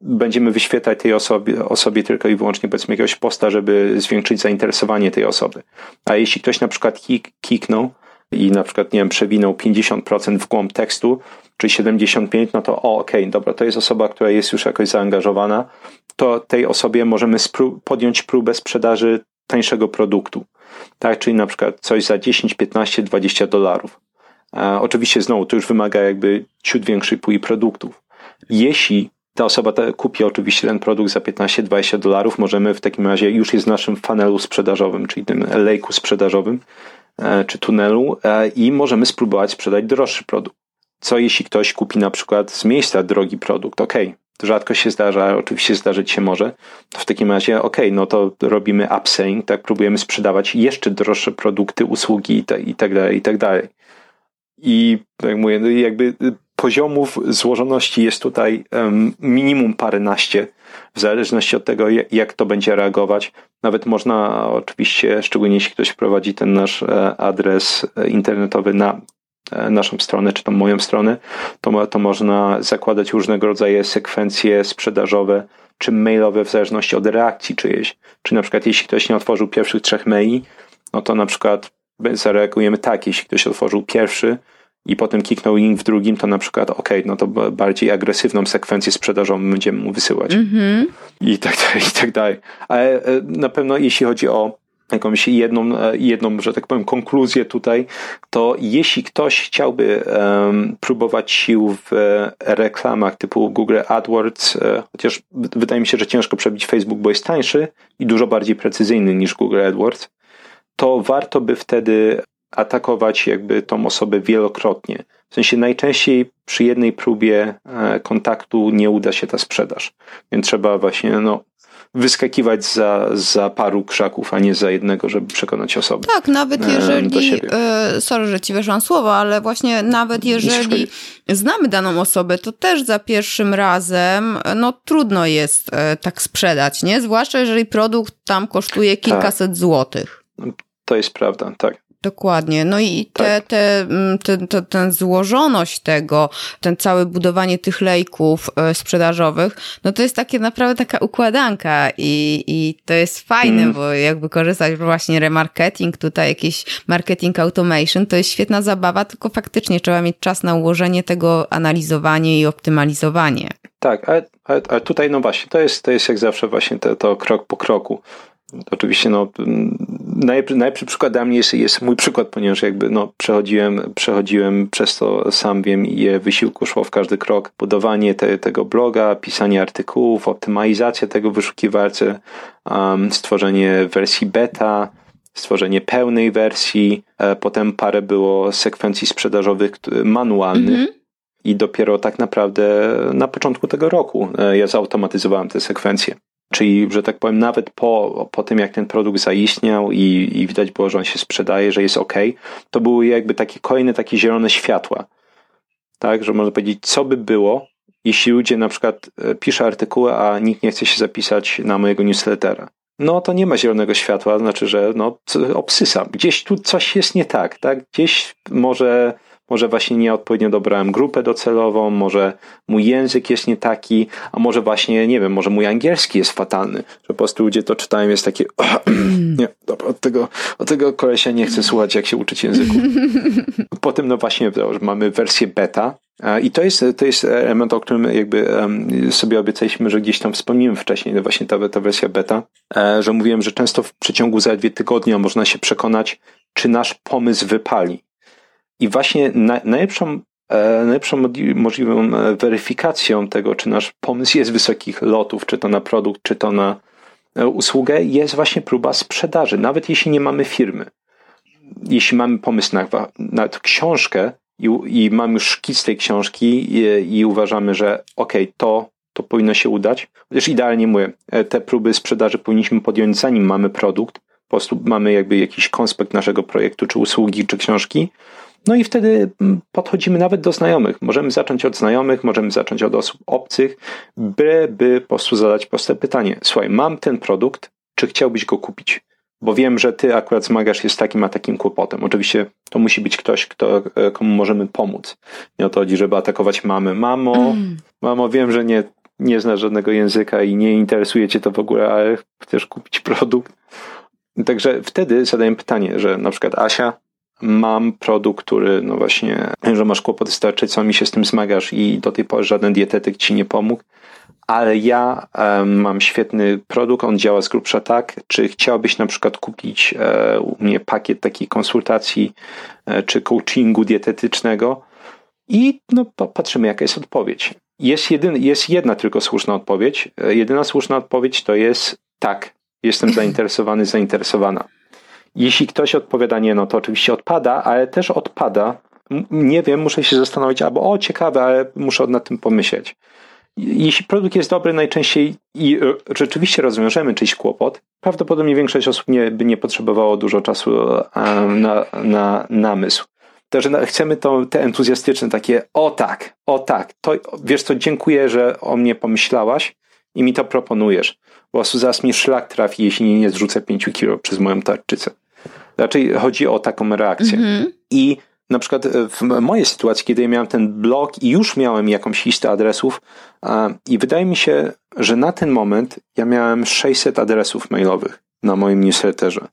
będziemy wyświetlać tej osobie, osobie tylko i wyłącznie powiedzmy jakiegoś posta, żeby zwiększyć zainteresowanie tej osoby. A jeśli ktoś na przykład kik, kiknął, i na przykład, nie wiem, przewinął 50% w głąb tekstu, czy 75, no to o, okej, okay, dobra, to jest osoba, która jest już jakoś zaangażowana, to tej osobie możemy spró- podjąć próbę sprzedaży tańszego produktu. Tak, czyli na przykład coś za 10, 15, 20 dolarów. E, oczywiście znowu to już wymaga jakby ciut większej puli produktów. Jeśli ta osoba ta, kupi oczywiście ten produkt za 15-20 dolarów, możemy w takim razie już jest w naszym funnelu sprzedażowym, czyli tym lejku sprzedażowym, czy tunelu e, i możemy spróbować sprzedać droższy produkt. Co jeśli ktoś kupi na przykład z miejsca drogi produkt? Ok, to rzadko się zdarza, oczywiście zdarzyć się może. To w takim razie, ok, no to robimy upselling, tak, próbujemy sprzedawać jeszcze droższe produkty, usługi i, tak, tak dalej, i tak dalej. I jak mówię, no jakby poziomów złożoności jest tutaj um, minimum paręnaście, w zależności od tego, jak to będzie reagować. Nawet można oczywiście, szczególnie jeśli ktoś prowadzi ten nasz e, adres e, internetowy na e, naszą stronę, czy tą moją stronę, to, to można zakładać różnego rodzaju sekwencje sprzedażowe, czy mailowe w zależności od reakcji czyjejś. Czy na przykład jeśli ktoś nie otworzył pierwszych trzech maili, no to na przykład zareagujemy tak, jeśli ktoś otworzył pierwszy, i potem kliknął link w drugim, to na przykład ok, no to bardziej agresywną sekwencję sprzedażową będziemy mu wysyłać. Mm-hmm. I tak dalej, i tak dalej. Ale e, na pewno jeśli chodzi o jakąś jedną, e, jedną, że tak powiem, konkluzję tutaj, to jeśli ktoś chciałby um, próbować sił w reklamach typu Google AdWords, e, chociaż wydaje mi się, że ciężko przebić Facebook, bo jest tańszy i dużo bardziej precyzyjny niż Google AdWords, to warto by wtedy atakować jakby tą osobę wielokrotnie. W sensie najczęściej przy jednej próbie e, kontaktu nie uda się ta sprzedaż. Więc trzeba właśnie no, wyskakiwać za, za paru krzaków, a nie za jednego, żeby przekonać osobę. Tak, nawet jeżeli, e, sorry, że ci weszłam słowo, ale właśnie nawet jeżeli znamy daną osobę, to też za pierwszym razem, no trudno jest e, tak sprzedać, nie? Zwłaszcza jeżeli produkt tam kosztuje kilkaset tak. złotych. To jest prawda, tak. Dokładnie. No i te, tak. te, mm, te, te, ten złożoność tego, ten całe budowanie tych lejków e, sprzedażowych, no to jest takie naprawdę taka układanka i, i to jest fajne, mm. bo jakby korzystać właśnie remarketing, tutaj jakiś marketing automation, to jest świetna zabawa, tylko faktycznie trzeba mieć czas na ułożenie tego, analizowanie i optymalizowanie. Tak, ale, ale, ale tutaj no właśnie, to jest, to jest jak zawsze właśnie to, to krok po kroku. Oczywiście no, najlepszy, najlepszy przykład dla mnie jest, jest mój przykład, ponieważ jakby no, przechodziłem, przechodziłem przez to sam wiem, ile wysiłku szło w każdy krok. Budowanie te, tego bloga, pisanie artykułów, optymalizacja tego wyszukiwarcy, um, stworzenie wersji beta, stworzenie pełnej wersji, e, potem parę było sekwencji sprzedażowych manualnych. Mm -hmm. I dopiero tak naprawdę na początku tego roku e, ja zautomatyzowałem te sekwencje. Czyli, że tak powiem, nawet po, po tym, jak ten produkt zaistniał i, i widać było, że on się sprzedaje, że jest ok, to były jakby takie kolejne takie zielone światła. Tak, że można powiedzieć, co by było, jeśli ludzie na przykład e, pisze artykuły, a nikt nie chce się zapisać na mojego newslettera. No to nie ma zielonego światła, znaczy, że no, obsysam. Gdzieś tu coś jest nie tak, tak? Gdzieś może może właśnie nieodpowiednio dobrałem grupę docelową, może mój język jest nie taki, a może właśnie, nie wiem, może mój angielski jest fatalny, że po prostu ludzie to czytają, jest takie [clears throat] [clears throat] nie, dobra, od tego, od tego kolesia nie chcę słuchać, jak się uczyć języku. [laughs] Potem no właśnie mamy wersję beta, i to jest, to jest element, o którym jakby sobie obiecaliśmy, że gdzieś tam wspomniłem wcześniej, no właśnie ta, ta wersja beta, e, że mówiłem, że często w przeciągu zaledwie tygodnia można się przekonać, czy nasz pomysł wypali. I właśnie na, najlepszą, e, najlepszą możliwą e, weryfikacją tego, czy nasz pomysł jest wysokich lotów, czy to na produkt, czy to na e, usługę, jest właśnie próba sprzedaży, nawet jeśli nie mamy firmy. Jeśli mamy pomysł na, książkę i, i mamy już szkic tej książki i, i uważamy, że okej, okay, to, to powinno się udać, chociaż idealnie mówię, te próby sprzedaży powinniśmy podjąć zanim mamy produkt, po prostu mamy jakby jakiś konspekt naszego projektu, czy usługi, czy książki, no i wtedy mm, podchodzimy nawet do znajomych. Możemy zacząć od znajomych, możemy zacząć od osób obcych, by, by po prostu zadać proste pytanie. Słuchaj, mam ten produkt, czy chciałbyś go kupić? Bo wiem, że ty akurat zmagasz się z takim a takim kłopotem. Oczywiście to musi być ktoś, kto, e, komu możemy pomóc. Nie o to chodzi, żeby atakować mamy. Mamo, mm. mamo, wiem, że nie, nie znasz żadnego języka i nie interesuje cię to w ogóle, ale chcesz kupić produkt. Także wtedy zadaję pytanie, że na przykład Asia, mam produkt, który, no właśnie, że masz kłopot z mi się z tym zmagasz i do tej pory żaden dietetyk ci nie pomógł, ale ja um, mam świetny produkt, on działa z grubsza tak, czy chciałbyś na przykład kupić e, u mnie pakiet takiej konsultacji e, czy coachingu dietetycznego i no, patrzymy jaka jest odpowiedź. Jest, jedyn, jest jedna tylko słuszna odpowiedź. E, jedyna słuszna odpowiedź to jest tak, jestem [laughs] zainteresowany, zainteresowana. Jeśli ktoś odpowiada nie, no to oczywiście odpada, ale też odpada. Nie wiem, muszę się zastanowić, albo o, ciekawe, ale muszę nad tym pomyśleć. Jeśli produkt jest dobry najczęściej i e, rzeczywiście rozwiążemy czyjś kłopot, prawdopodobnie większość osób nie, by nie potrzebowało dużo czasu e, na, na namysł. Także chcemy to, te entuzjastyczne takie, o tak, o tak, to, wiesz co, dziękuję, że o mnie pomyślałaś i mi to proponujesz. Po prostu zaraz mi szlak trafi, jeśli nie zrzucę 5 kilo przez moją tarczycę. Raczej chodzi o taką reakcję. Mhm. I na przykład w mojej sytuacji, kiedy ja miałem ten blog i już miałem jakąś listę adresów, i wydaje mi się, że na ten moment ja miałem 600 adresów mailowych na moim newsletterze.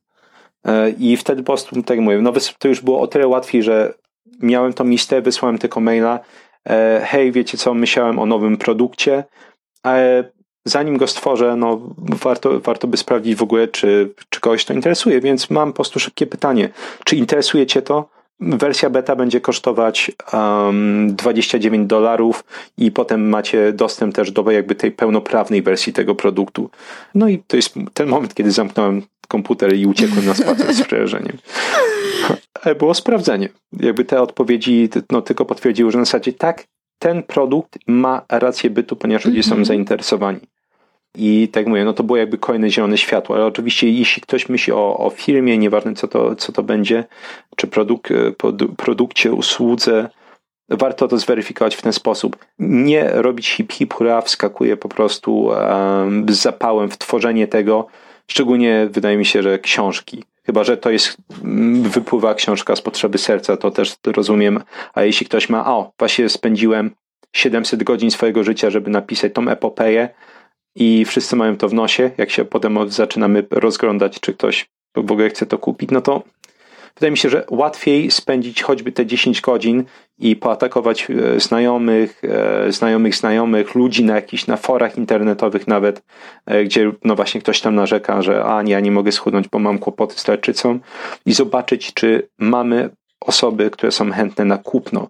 E, I wtedy po prostu, tak mówię, no to już było o tyle łatwiej, że miałem tą listę, wysłałem tylko maila, e, hej, wiecie co, myślałem o nowym produkcie, ale zanim go stworzę, no warto, warto by sprawdzić w ogóle, czy, czy kogoś to interesuje, więc mam po prostu szybkie pytanie. Czy interesuje Cię to? Wersja beta będzie kosztować um, 29 dolarów i potem macie dostęp też do jakby tej pełnoprawnej wersji tego produktu. No i to jest ten moment, kiedy zamknąłem komputer i uciekłem na spacer z przerażeniem. Ale było sprawdzenie. Jakby te odpowiedzi no, tylko potwierdziły, że na zasadzie tak, ten produkt ma rację bytu, ponieważ ludzie są mhm. zainteresowani. I tak mówię, no to było jakby kolejne zielone światło, ale oczywiście jeśli ktoś myśli o, o firmie, nieważne co to, co to będzie, czy produk, produkcie, usłudze, warto to zweryfikować w ten sposób. Nie robić hip hip hura, wskakuje po prostu um, z zapałem w tworzenie tego, szczególnie wydaje mi się, że książki. Chyba, że to jest, mm, wypływa książka z potrzeby serca, to też rozumiem. A jeśli ktoś ma, o, właśnie spędziłem 700 godzin swojego życia, żeby napisać tą epopeję i wszyscy mają to w nosie, jak się potem zaczynamy rozglądać, czy ktoś w ogóle chce to kupić, no to wydaje mi się, że łatwiej spędzić choćby te 10 godzin i poatakować e, znajomych, e, znajomych znajomych, ludzi na jakichś, na forach internetowych nawet, e, gdzie no właśnie ktoś tam narzeka, że a nie, ja nie mogę schudnąć, bo mam kłopoty z tarczycą i zobaczyć, czy mamy osoby, które są chętne na kupno.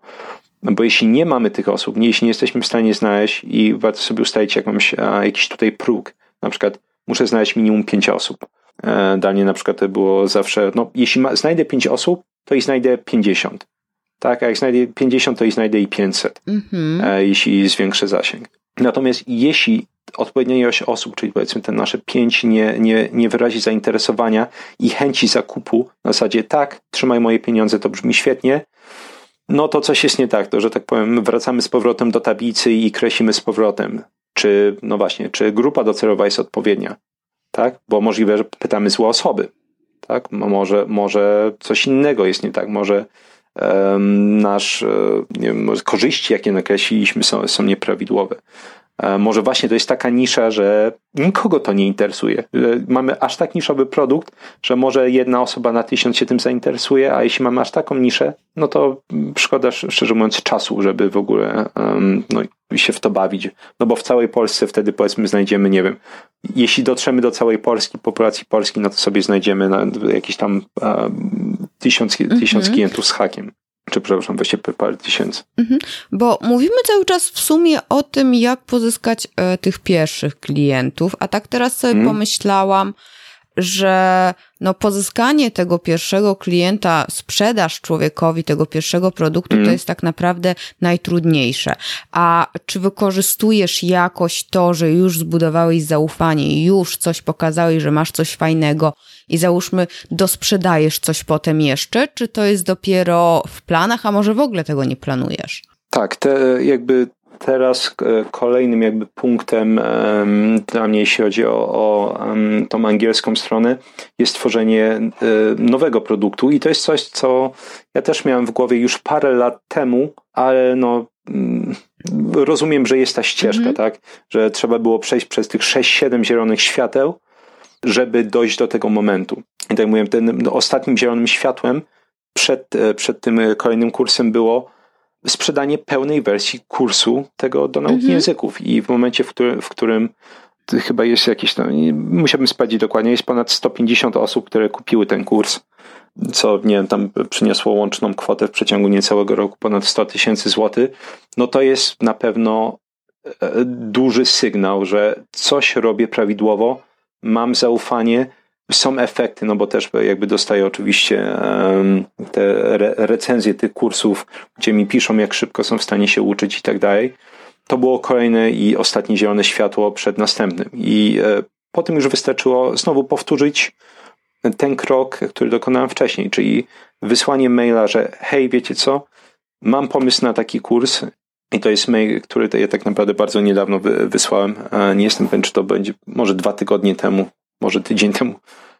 No bo jeśli nie mamy tych osób, nie, jeśli nie jesteśmy w stanie znaleźć i warto sobie ustalić jakąś, jakiś tutaj próg, na przykład muszę znaleźć minimum 5 osób. Dalej na przykład to było zawsze, no jeśli ma, znajdę 5 osób, to i znajdę 50 tak? A jak znajdę 50, to i znajdę i 500, mhm. E, jeśli zwiększę zasięg. Natomiast jeśli odpowiednia ilość osób, czyli powiedzmy te nasze pięć, nie, nie, nie wyrazi zainteresowania i chęci zakupu, na zasadzie tak, trzymaj moje pieniądze, to brzmi świetnie, no to coś jest nie tak, to że tak powiem, wracamy z powrotem do tablicy i kreślimy z powrotem. Czy, no właśnie, czy grupa docelowa jest odpowiednia, tak? Bo możliwe, że pytamy złe osoby, tak? Może, może coś innego jest nie tak, może nasz, e, nie wiem, korzyści, jakie nakreśliliśmy, są, są nieprawidłowe. E, może właśnie to jest taka nisza, że nikogo to nie interesuje. Mamy aż tak niszowy produkt, że może jedna osoba na tysiąc się tym zainteresuje, a jeśli mamy aż taką niszę, no to szkoda, szczerze mówiąc, czasu, żeby w ogóle no, się w to bawić. No bo w całej Polsce wtedy powiedzmy znajdziemy, nie wiem, jeśli dotrzemy do całej Polski, populacji Polski, no to sobie znajdziemy na, jakieś tam tysiąc, tysiąc mhm. klientów z hakiem czy przepraszam, właśnie parę tysięcy. Mhm. Bo mówimy cały czas w sumie o tym, jak pozyskać e, tych pierwszych klientów, a tak teraz sobie mhm. pomyślałam, że no pozyskanie tego pierwszego klienta, sprzedaż człowiekowi tego pierwszego produktu mm. to jest tak naprawdę najtrudniejsze. A czy wykorzystujesz jakoś to, że już zbudowałeś zaufanie, już coś pokazałeś, że masz coś fajnego i załóżmy dosprzedajesz coś potem jeszcze, czy to jest dopiero w planach, a może w ogóle tego nie planujesz? Tak, te jakby teraz e, kolejnym jakby punktem dla mnie, jeśli chodzi o, o tą angielską stronę, jest tworzenie e, nowego produktu i to jest coś, co ja też miałem w głowie już parę lat temu, ale no mm, rozumiem, że jest ta ścieżka, mhm. tak? Że trzeba było przejść przez tych 6-7 zielonych świateł, żeby dojść do tego momentu. I tak mówię, tym ostatnim zielonym światłem przed, e, przed tym kolejnym kursem było sprzedanie pełnej wersji kursu tego do nauki mhm. języków. I w momencie, w, który, w którym chyba jest jakieś, no, musiałbym sprawdzić dokładnie, jest ponad 150 osób, które kupiły ten kurs, co nie wiem, tam przyniosło łączną kwotę w przeciągu niecałego roku ponad 100 tysięcy złotych, no to jest na pewno e, duży sygnał, że coś robię prawidłowo, mam zaufanie, są efekty, no bo też jakby dostaję oczywiście te recenzje tych kursów, gdzie mi piszą, jak szybko są w stanie się uczyć i tak dalej. To było kolejne i ostatnie zielone światło przed następnym. I e, potem już wystarczyło znowu powtórzyć ten krok, który dokonałem wcześniej, czyli wysłanie maila, że hej, wiecie co, mam pomysł na taki kurs i to jest mail, który ja tak naprawdę bardzo niedawno wysłałem. Nie jestem pewien, czy to będzie może dwa tygodnie temu, może tydzień temu.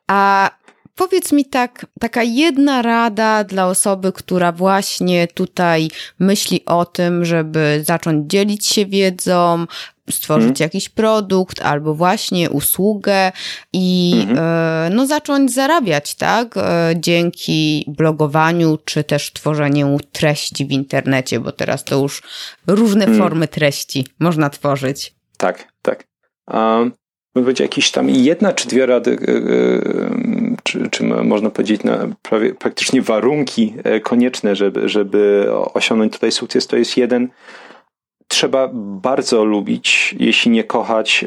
A powiedz mi tak, taka jedna rada dla osoby, która właśnie tutaj myśli o tym, żeby zacząć dzielić się wiedzą, stworzyć hmm. jakiś produkt albo właśnie usługę i hmm. e, no, zacząć zarabiać, tak? E, dzięki blogowaniu czy też tworzeniu treści w internecie, bo teraz to już różne hmm. formy treści można tworzyć. Tak, tak. Um, będzie jakieś tam jedna czy dwie rady, e, e, czy, czy można powiedzieć na prawie, praktycznie warunki e, konieczne, żeby, żeby osiągnąć tutaj sukces, to jest jeden, trzeba bardzo lubić, jeśli nie kochać,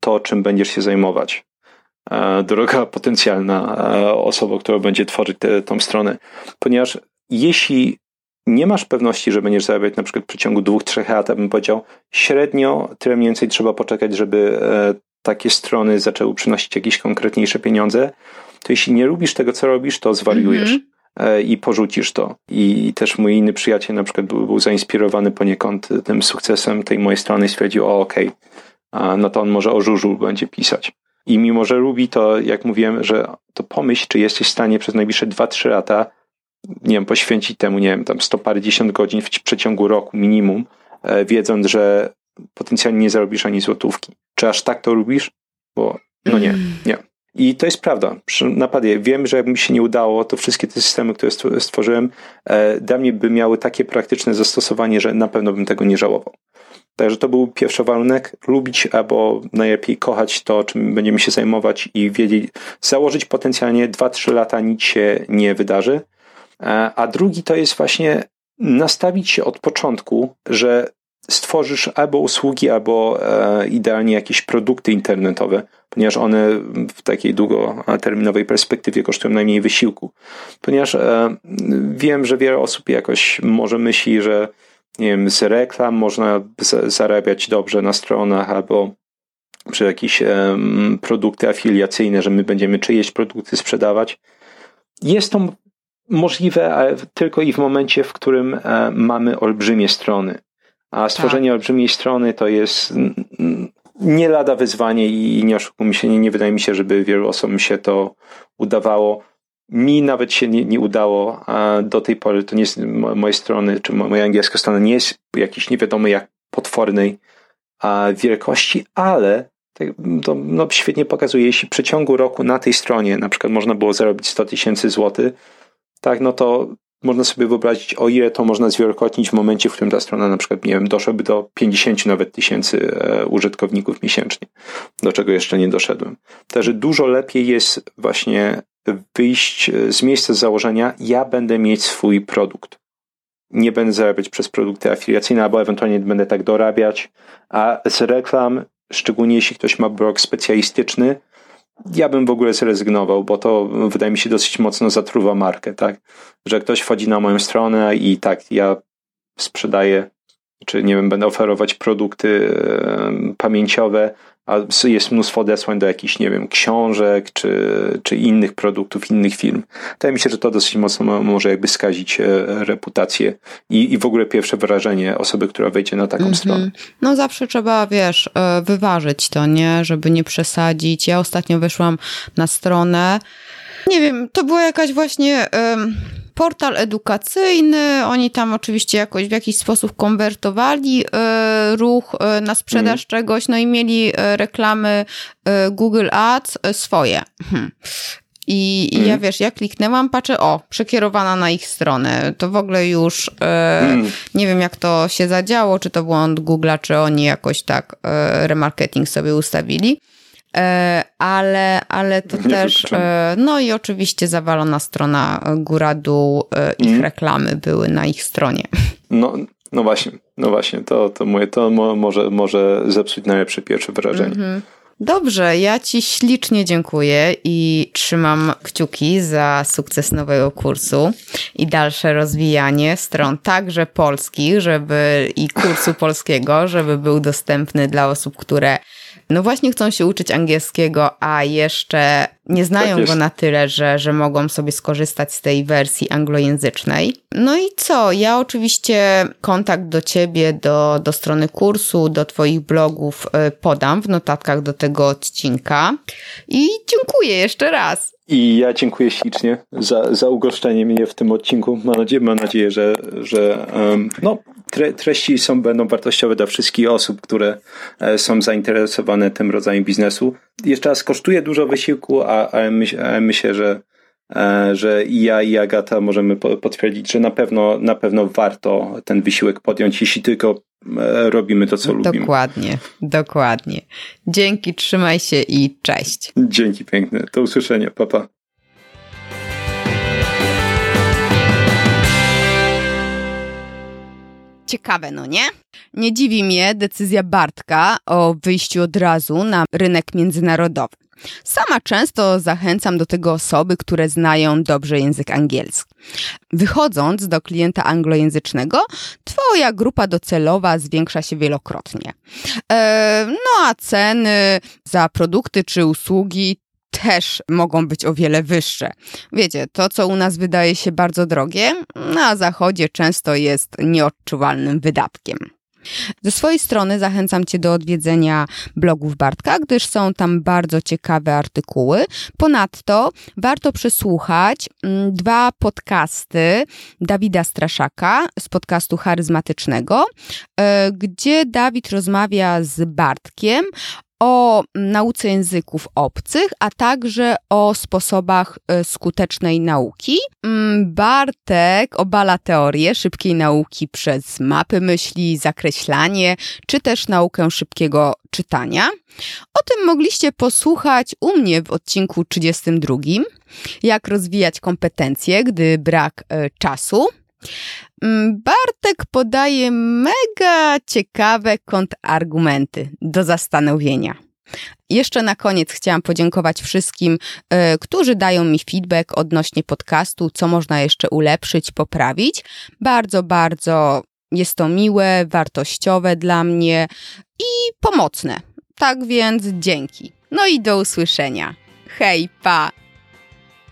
to, czym będziesz się zajmować. Droga potencjalna osoba, która będzie tworzyć tę tą stronę. Ponieważ jeśli nie masz pewności, że będziesz zarabiać na przykład w przeciągu dwóch, trzech lat, bym powiedział, średnio tyle mniej więcej trzeba poczekać, żeby takie strony zaczęły przynosić jakieś konkretniejsze pieniądze, to jeśli nie lubisz tego, co robisz, to zwariujesz. Mm -hmm i porzucisz to. I też mój inny przyjaciel na przykład był, był zainspirowany poniekąd tym sukcesem tej mojej strony i stwierdził, o okej, okay, no to on może o żużu będzie pisać. I mimo, że lubi to, jak mówiłem, że to pomyśl, czy jesteś w stanie przez najbliższe 2-3 lata, nie wiem, poświęcić temu, nie wiem, tam 100 parędziesiąt godzin w przeciągu roku minimum, e, wiedząc, że potencjalnie nie zarobisz ani złotówki. Czy aż tak to lubisz? Bo no nie, mm. nie. I to jest prawda. Napadzie wiem, że jakby mi się nie udało, to wszystkie te systemy, które stworzyłem, e, dla mnie by miały takie praktyczne zastosowanie, że na pewno bym tego nie żałował. Także to był pierwszy warunek. Lubić albo najlepiej kochać to, czym będziemy się zajmować i wiedzieć, założyć potencjalnie 2-3 lata nic się nie wydarzy. E, a drugi to jest właśnie nastawić się od początku, że stworzysz albo usługi, albo e, idealnie jakieś produkty internetowe, ponieważ one w takiej długoterminowej perspektywie kosztują najmniej wysiłku. Ponieważ e, wiem, że wiele osób jakoś może myśli, że nie wiem, z reklam można zarabiać dobrze na stronach albo przy jakieś produkty afiliacyjne, że my będziemy czyjeś produkty sprzedawać. Jest to możliwe, ale tylko i w momencie, w którym e, mamy olbrzymie strony. A stworzenie tak. olbrzymiej strony to jest nie lada wyzwanie i nie oszukujmy się, nie, nie wydaje mi się, żeby wielu osobom się to udawało. Mi nawet się nie, nie udało do tej pory. To nie jest moje strony, czy moja angielska strona nie jest jakiejś nie wiadomo jak potwornej wielkości, ale to no, świetnie pokazuje, jeśli w przeciągu roku na tej stronie na przykład można było zarobić 100 tysięcy złotych, tak, no to można sobie wyobrazić, o ile to można zwielokrotnić w momencie, w którym ta strona na przykład, nie wiem, doszłaby do 50 nawet tysięcy e, użytkowników miesięcznie, do czego jeszcze nie doszedłem. Także dużo lepiej jest właśnie wyjść e, z miejsca założenia, ja będę mieć swój produkt. Nie będę zarabiać przez produkty afiliacyjne, albo ewentualnie będę tak dorabiać, a z reklam, szczególnie jeśli ktoś ma blog specjalistyczny, ja bym w ogóle zrezygnował, bo to wydaje mi się dosyć mocno zatruwa markę, tak? Że ktoś wchodzi na moją stronę i tak, ja sprzedaję, czy nie wiem, będę oferować produkty pamięciowe, a jest mnóstwo odesłań do jakichś, nie wiem, książek czy, czy innych produktów, innych firm. Wydaje mi się, że to dosyć mocno może jakby skazić e, reputację i, i w ogóle pierwsze wrażenie osoby, która wejdzie na taką mm -hmm. stronę. No zawsze trzeba, wiesz, e, wyważyć to, nie? Żeby nie przesadzić. Ja ostatnio wyszłam na stronę, nie wiem, to była jakaś właśnie... Um portal edukacyjny. Oni tam oczywiście jakoś w jakiś sposób konwertowali e, ruch e, na sprzedaż mm. czegoś, no i mieli e, reklamy Google Ads swoje. Hmm. I, mm. ja wiesz, ja kliknęłam, patrzę, o, przekierowana na ich stronę. To w ogóle już e, mm. nie wiem, jak to się zadziało, czy to błąd Google'a, czy oni jakoś tak e, remarketing sobie ustawili. E, ale, ale to Nie też, e, no i oczywiście zawalona strona góra-dół, e, ich mm. reklamy były na ich stronie. [laughs] No, no właśnie, no właśnie, to, to, moje, to może, może zepsuć najlepsze pierwsze wrażenie. Mm -hmm. Dobrze, ja Ci ślicznie dziękuję i trzymam kciuki za sukces nowego kursu i dalsze rozwijanie stron także polskich, żeby i kursu polskiego, żeby był dostępny dla osób, które no właśnie chcą się uczyć angielskiego, a jeszcze nie znają tak go na tyle, że, że mogą sobie skorzystać z tej wersji anglojęzycznej. No i co? Ja oczywiście kontakt do ciebie, do, do strony kursu, do twoich blogów y, podam w notatkach do tego odcinka. I dziękuję jeszcze raz. I ja dziękuję ślicznie za, za ugoszczenie mnie w tym odcinku. Mam nadzieję, mam nadzieję że, że um, no, tre, treści są, będą wartościowe dla wszystkich osób, które e, są zainteresowane tym rodzajem biznesu. Jeszcze raz kosztuje dużo wysiłku, a, ale, myśl, ale myślę, że E, że i ja i Agata możemy potwierdzić, że na pewno, na pewno warto ten wysiłek podjąć, jeśli tylko e, robimy to, co lubimy. Dokładnie, dokładnie. Dzięki, trzymaj się i cześć. Dzięki piękne. Do usłyszenia. Papa. Pa. Ciekawe, no nie? Nie dziwi mnie decyzja Bartka o wyjściu od razu na rynek międzynarodowy. Sama często zachęcam do tego osoby, które znają dobrze język angielski. Wychodząc do klienta anglojęzycznego, Twoja grupa docelowa zwiększa się wielokrotnie. E, no a ceny za produkty czy usługi też mogą być o wiele wyższe. Wiecie, to co u nas wydaje się bardzo drogie, na zachodzie często jest nieodczuwalnym wydatkiem. Ze swojej strony zachęcam Cię do odwiedzenia blogów Bartka, gdyż są tam bardzo ciekawe artykuły. Ponadto warto przesłuchać mm, dwa podcasty Dawida Straszaka z podcastu charyzmatycznego, e, gdzie Dawid rozmawia z Bartkiem o nauce języków obcych, a także o sposobach e, skutecznej nauki. Mm, Bartek obala teorię szybkiej nauki przez mapy myśli, zakreślanie, czy też naukę szybkiego czytania. O tym mogliście posłuchać u mnie w odcinku 32, jak rozwijać kompetencje, gdy brak e, czasu. Mm, Bartek podaje mega ciekawe kontrargumenty do zastanowienia. Jeszcze na koniec chciałam podziękować wszystkim, y, którzy dają mi feedback odnośnie podcastu, co można jeszcze ulepszyć, poprawić. Bardzo, bardzo jest to miłe, wartościowe dla mnie i pomocne. Tak więc dzięki. No i do usłyszenia. Hej, pa!